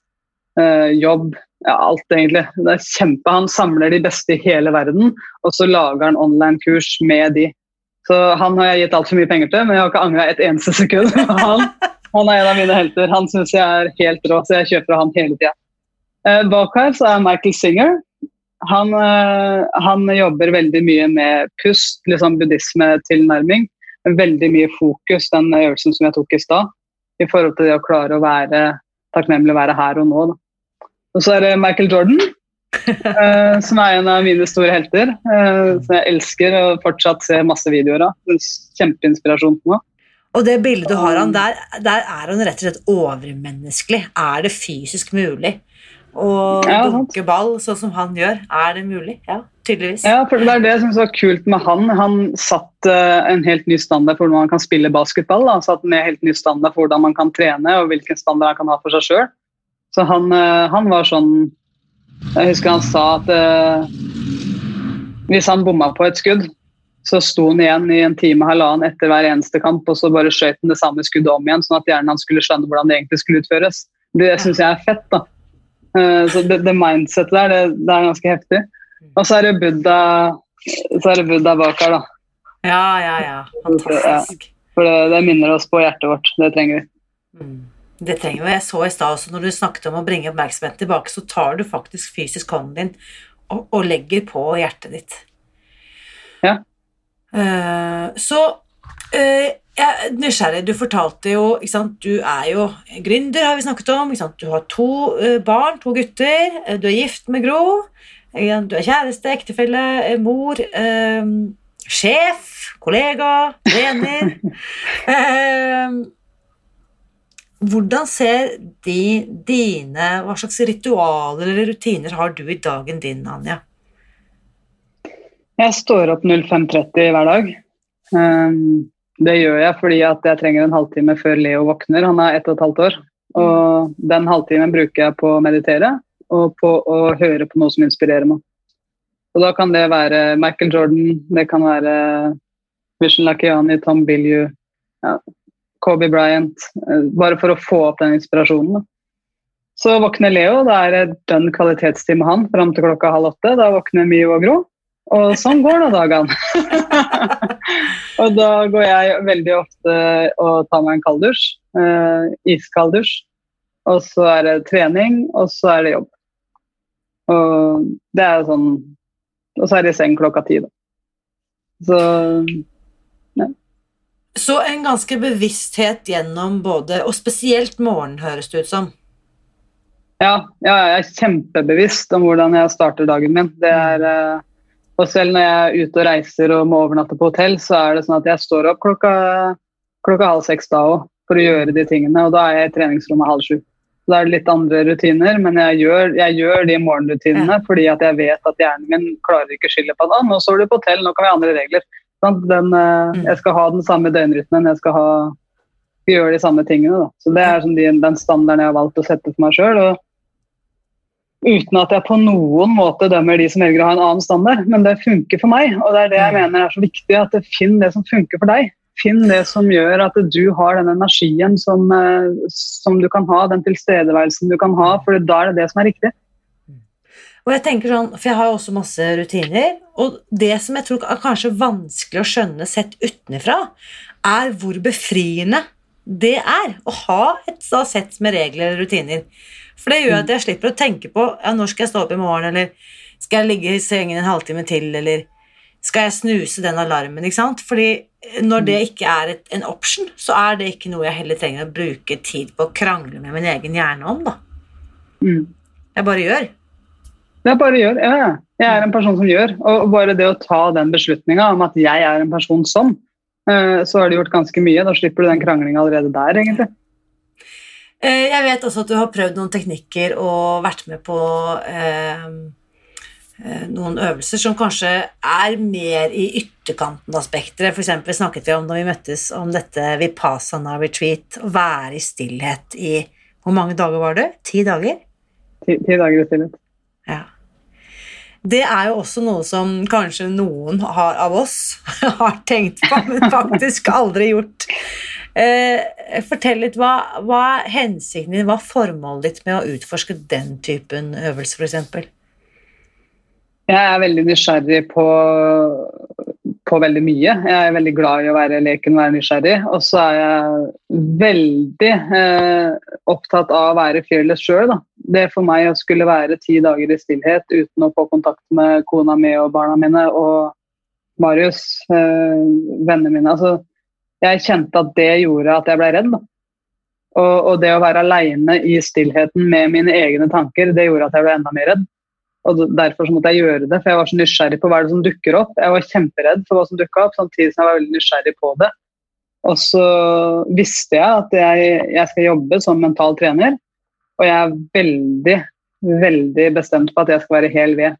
B: jobb, ja, alt egentlig. Det er kjempe, Han samler de beste i hele verden, og så lager han online-kurs med de. Så Han har jeg gitt altfor mye penger til, men jeg har ikke angra et eneste sekund. Han, han, er en av mine helter. Han syns jeg er helt rå, så jeg kjøper han hele tida. Eh, bak her så er Michael Singer. Han, eh, han jobber veldig mye med pust, liksom buddhismetilnærming. Veldig mye fokus, den øvelsen som jeg tok i stad, i forhold til det å klare å være takknemlig å være her og nå. Da. Og så er det Michael Jordan, uh, som er en av mine store helter. Uh, som jeg elsker og fortsatt ser masse videoer av. Kjempeinspirasjon for meg.
A: Og det bildet du har av der, der er han rett og slett overmenneskelig. Er det fysisk mulig å ja, dunke ball sånn som han gjør? Er det mulig? Ja, tydeligvis.
B: Ja, for det er det som var kult med han. Han satt uh, en helt ny standard for hvordan man kan spille basketball. Han satt en helt ny standard for hvordan man kan trene og hvilken standard han kan ha for seg sjøl. Så han, eh, han, var sånn Jeg husker han sa at eh, hvis han bomma på et skudd, så sto han igjen i en time halvannen etter hver eneste kamp, og så bare skjøt han det samme skuddet om igjen, sånn at hjernen hans skulle skjønne hvordan det egentlig skulle utføres. Det syns jeg er fett. da. Eh, så det, det mindsettet der, det, det, er ganske heftig. Og så er det Buddha, så er det Buddha bak her, da.
A: Ja, ja, ja. Fantastisk.
B: For det, det, minner oss på hjertet vårt. Det trenger vi.
A: Mm. Det trenger vi. Jeg så i stad også når du snakket om å bringe oppmerksomheten tilbake, så tar du faktisk fysisk hånden din og, og legger på hjertet ditt.
B: Ja.
A: Uh, så uh, jeg er nysgjerrig. Du fortalte jo ikke sant? Du er jo gründer, har vi snakket om. Ikke sant? Du har to uh, barn, to gutter. Du er gift med Gro. Du er kjæreste, ektefelle, mor, sjef, kollega, trener. Hvordan ser de dine Hva slags ritualer eller rutiner har du i dagen din, Anja?
B: Jeg står opp 05.30 hver dag. Um, det gjør jeg fordi jeg trenger en halvtime før Leo våkner. Han er ett og et halvt år. Og den halvtimen bruker jeg på å meditere og på å høre på noe som inspirerer meg. Og da kan det være Michael Jordan, det kan være Vishen Lakiani, Tom Billieu, ja, Kobe Bryant. Eh, bare for å få opp den inspirasjonen. Da. Så våkner Leo, da er det dønn kvalitetstid med han fram til klokka halv åtte. Da våkner Mio og Gro. Og sånn går da dagene. og da går jeg veldig ofte og tar meg en kalddusj. Uh, iskalddusj. Og så er det trening, og så er det jobb. Og det er sånn Og så er det i seng klokka ti, da. Så.
A: Så en ganske bevissthet gjennom både Og spesielt morgenen, høres det ut som.
B: Ja, ja, jeg er kjempebevisst om hvordan jeg starter dagen min. Det er uh, og selv når jeg er ute og reiser og må overnatte på hotell, så er det sånn at jeg står opp klokka, klokka halv seks da òg for å gjøre de tingene. Og da er jeg i treningsrommet halv sju. Da er det litt andre rutiner, men jeg gjør, jeg gjør de morgenrutinene ja. fordi at jeg vet at hjernen min klarer ikke å skille på det. Nå står du på hotell, nå kan vi ha andre regler. Den, eh, mm. Jeg skal ha den samme døgnrytmen, jeg skal ha, gjøre de samme tingene. Da. Så Det er sånn de, den standarden jeg har valgt å sette for meg sjøl. Uten at jeg på noen måte dømmer de som velger å ha en annen standard, men det funker for meg. Og det er det jeg mm. mener er så viktig, at finn det som funker for deg. Finn det som gjør at du har den energien som, eh, som du kan ha, den tilstedeværelsen du kan ha, for da er det det som er riktig.
A: Og jeg tenker sånn, for jeg har jo også masse rutiner, og det som jeg tror er kanskje vanskelig å skjønne sett utenfra, er hvor befriende det er å ha et sett med regler eller rutiner. For det gjør at jeg slipper å tenke på ja, når skal jeg stå opp i morgen, eller skal jeg ligge i sengen en halvtime til, eller skal jeg snuse den alarmen? ikke sant? Fordi når det ikke er et, en option, så er det ikke noe jeg heller trenger å bruke tid på å krangle med min egen hjerne om. da.
B: Mm.
A: Jeg bare gjør.
B: Jeg bare gjør, ja. Jeg er en person som gjør. Og bare det å ta den beslutninga om at jeg er en person som, eh, så har du gjort ganske mye. Da slipper du den kranglinga allerede der, egentlig.
A: Eh, jeg vet også at du har prøvd noen teknikker og vært med på eh, eh, noen øvelser som kanskje er mer i ytterkanten av spekteret. F.eks. snakket vi om da vi møttes om dette vipassana retreat, å være i stillhet i Hvor mange dager var det? Ti dager?
B: Ti, ti dager i stillhet.
A: Det er jo også noe som kanskje noen har, av oss har tenkt på, men faktisk aldri gjort. Eh, fortell litt, hva, hva er hensikten din, hva er formålet ditt med å utforske den typen øvelse, f.eks.?
B: Jeg er veldig nysgjerrig på, på, veldig mye. Jeg er veldig glad i å være leken og være nysgjerrig. Og så er jeg veldig eh, opptatt av å være fearless sjøl. Det for meg å skulle være ti dager i stillhet uten å få kontakt med kona mi og barna mine og Marius, eh, vennene mine. altså jeg kjente at det gjorde at jeg ble redd. Og, og, det å være aleine i stillheten med mine egne tanker, det gjorde at jeg ble enda mer redd. Og Derfor måtte jeg gjøre det, for jeg var så nysgjerrig på hva det som dukker opp. Jeg var kjemperedd for hva som dukka opp, samtidig som jeg var veldig nysgjerrig på det. Og så visste jeg at jeg, jeg skal jobbe som mental trener, og jeg er veldig, veldig bestemt på at jeg skal være hel ved.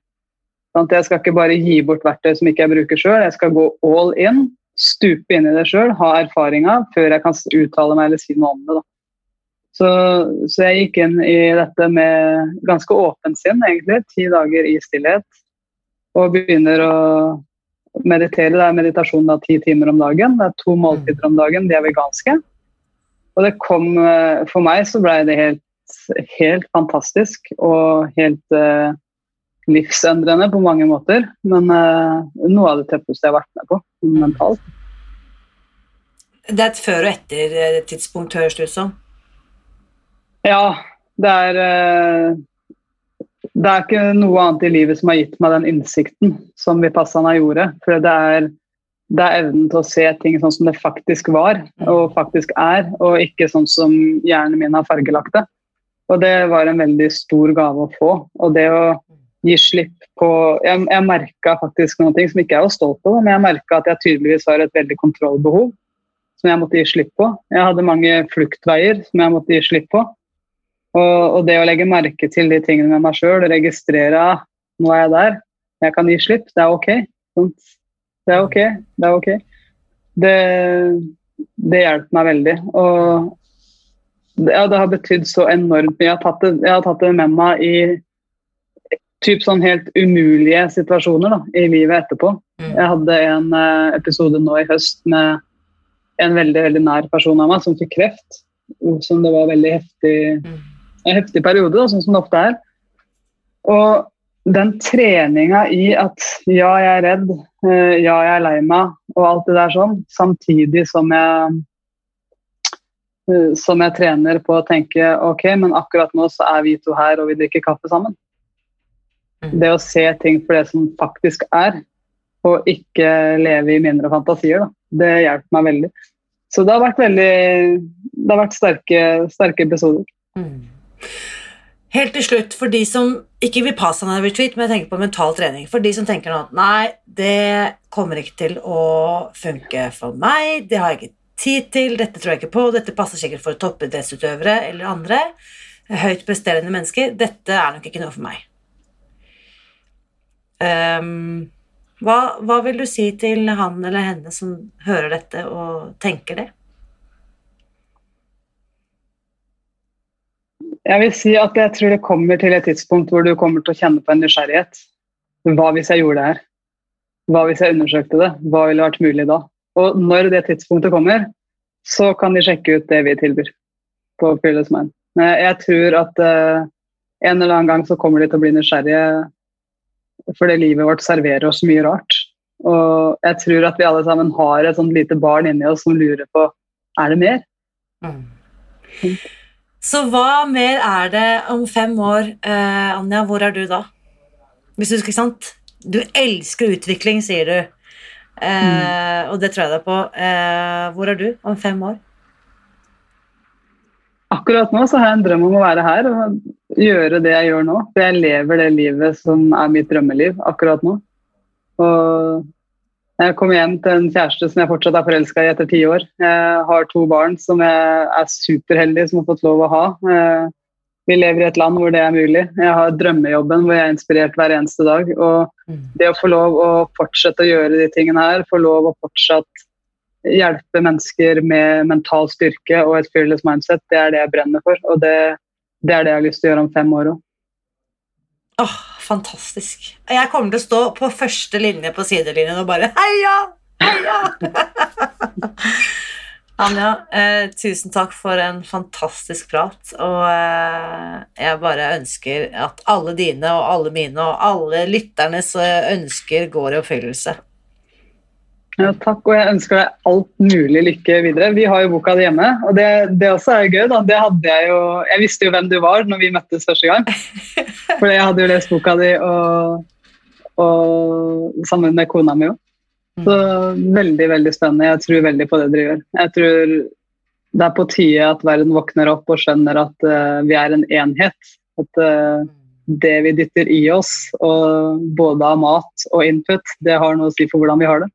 B: Sånn jeg skal ikke bare gi bort verktøy som ikke jeg bruker sjøl, jeg skal gå all in stupe inn i det sjøl, ha erfaringa, før jeg kan uttale meg eller si noe om det. Så, så, jeg gikk inn i dette med ganske åpent sinn, egentlig. Ti dager i stillhet. Og begynner å meditere. Det er meditasjon da ti timer om dagen. Det er to måltider om dagen, de er veganske. Og det kom eh, For meg så ble det helt, helt fantastisk og helt uh, livsendrende på mange måter. Men uh, noe av det tøffeste jeg har vært med på mentalt.
A: Det er et før og etter tidspunkt, høres det ut som?
B: Ja, det er uh, det er ikke noe annet i livet som har gitt meg den innsikten som Vipassana gjorde. For det er, det er, evnen til å se ting sånn som det faktisk var og faktisk er, og ikke sånn som hjernen min har fargelagt det. Og det var en veldig stor gave å få. Og det å gi slipp på Jeg, jeg merka faktisk noen ting som ikke jeg var stolt av, men jeg merka at jeg tydeligvis har et veldig kontrollbehov som jeg måtte gi slipp på. Jeg hadde mange fluktveier som jeg måtte gi slipp på. Og, og, det å legge merke til de tingene med meg sjøl, registrere nå er jeg der, jeg kan gi slipp, det er ok. Det er ok. Det er ok. Det, det hjelper meg veldig. Og ja, det har betydd så enormt mye. Jeg har tatt det, har tatt det med meg i typ sånn helt umulige situasjoner da, i livet etterpå. Mm. Jeg hadde en uh, episode nå i høst med en veldig veldig nær person av meg som fikk kreft. Som det var veldig heftig mm heftig periode, da, sånn som det ofte er. Og den treninga i at ja, jeg er redd, eh, ja, jeg er lei meg, og alt det der sånn, samtidig som jeg eh, som jeg trener på å tenke ok, men akkurat nå så er vi to her og vi drikker kaffe sammen. Mm. Det å se ting for det som faktisk er, og ikke leve i minner og fantasier, da, det hjelper meg veldig. Så det har vært veldig Det har vært sterke, sterke episoder. Mm.
A: Helt til slutt, for de som ikke vil passe en retreat, men jeg tenker på mental trening For de som tenker nå at nei, det kommer ikke til å funke for meg, det har jeg ikke tid til, dette tror jeg ikke på, dette passer sikkert for toppidrettsutøvere eller andre, høyt presterende mennesker, dette er nok ikke noe for meg. Um, hva, hva vil du si til han eller henne som hører dette og tenker det?
B: Jeg vil si at jeg tror det kommer til et tidspunkt hvor du kommer til å kjenne på en nysgjerrighet. Hva hvis jeg gjorde det her? Hva hvis jeg undersøkte det? Hva ville vært mulig da? Og når det tidspunktet kommer, så kan de sjekke ut det vi tilbyr på Fearless Mind. Jeg tror at uh, en eller annen gang så kommer de til å bli nysgjerrige fordi livet vårt serverer oss mye rart. Og jeg tror at vi alle sammen har et sånt lite barn inni oss som lurer på er det mer. Mm.
A: Så hva mer er det om fem år, eh, Anja? Hvor er du da? Hvis du, ikke sant? du elsker utvikling, sier du. Eh, mm. Og det tror jeg deg på. Eh, hvor er du om fem år?
B: Akkurat nå så har jeg en drøm om å være her og gjøre det jeg gjør nå. For jeg lever det livet som er mitt drømmeliv akkurat nå. Og jeg kom hjem til en kjæreste som jeg fortsatt er forelska i etter ti år. Jeg har to barn som jeg er superheldig som har fått lov å ha. Eh, vi lever i et land hvor det er mulig. Jeg har drømmejobben hvor jeg er inspirert hver eneste dag. Og mm. det å få lov å fortsette å gjøre de tingene her, få lov å fortsatt hjelpe mennesker med mental styrke og et fearless mindset, det er det jeg brenner for. Og det, det er det jeg har lyst til å gjøre om fem år òg.
A: Oh, fantastisk. Jeg kommer til å stå på første linje på sidelinjen og bare heia! Heia! Anja, eh, tusen takk for en fantastisk prat. Og eh, jeg bare ønsker at alle dine og alle mine og alle lytternes eh, ønsker går i oppfyllelse.
B: Ja, takk, og jeg ønsker deg alt mulig lykke videre. Vi har jo boka di hjemme, og det, det, også er gøy. da. Det hadde Jeg jo, jeg visste jo hvem du var når vi møttes første gang. For jeg hadde jo lest boka di og, og sammen med kona mi òg. Så veldig, veldig spennende. Jeg tror veldig på det dere gjør. Jeg tror det er på tide at verden våkner opp og skjønner at uh, vi er en enhet. At uh, det vi dytter i oss, og både av mat og input, det har noe å si for hvordan vi har det.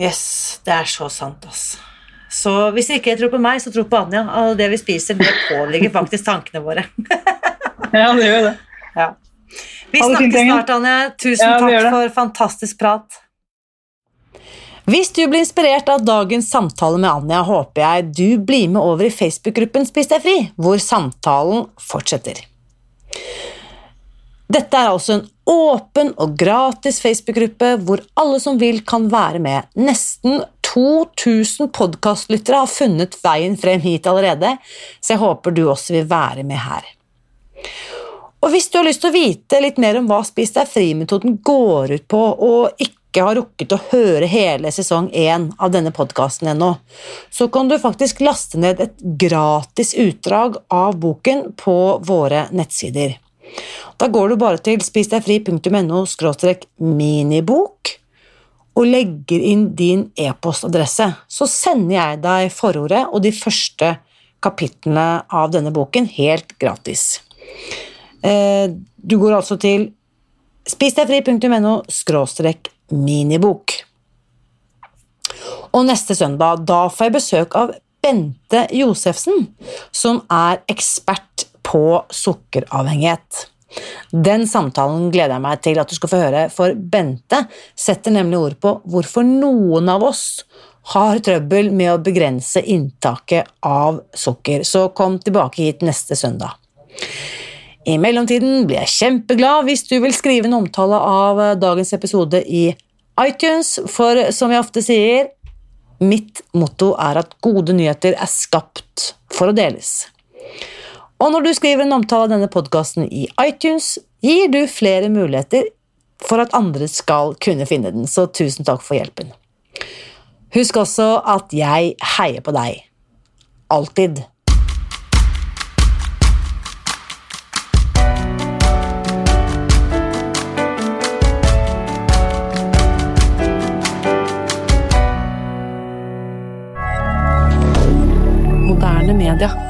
A: Yes, det er så sant, ass. Så hvis du ikke tror på meg, så tro på Anja. Og det vi spiser, det påligger faktisk tankene våre.
B: ja, det gjør det.
A: Ja. Vi snakkes snart, Anja. Tusen ja, takk for fantastisk prat. Hvis du blir inspirert av dagens samtale med Anja, håper jeg du blir med over i Facebook-gruppen Spis deg fri, hvor samtalen fortsetter. Dette er altså en åpen og gratis Facebook-gruppe hvor alle som vil kan være med. Nesten 2000 podkastlyttere har funnet veien frem hit allerede, så jeg håper du også vil være med her. Og hvis du har lyst til å vite litt mer om hva Spis deg fri-metoden går ut på, og ikke har rukket å høre hele sesong én av denne podkasten ennå, så kan du faktisk laste ned et gratis utdrag av boken på våre nettsider. Da går du bare til spisdegfri.no minibok og legger inn din e-postadresse. Så sender jeg deg forordet og de første kapitlene av denne boken helt gratis. Eh, du går altså til spisdegfri.no minibok. Og neste søndag da får jeg besøk av Bente Josefsen, som er ekspert på sukkeravhengighet. Den samtalen gleder jeg meg til at du skal få høre, for Bente setter nemlig ord på hvorfor noen av oss har trøbbel med å begrense inntaket av sukker, så kom tilbake hit neste søndag. I mellomtiden blir jeg kjempeglad hvis du vil skrive en omtale av dagens episode i iTunes, for som jeg ofte sier, mitt motto er at gode nyheter er skapt for å deles. Og når du skriver en omtale av denne podkasten i iTunes, gir du flere muligheter for at andre skal kunne finne den, så tusen takk for hjelpen. Husk også at jeg heier på deg. Alltid. Media.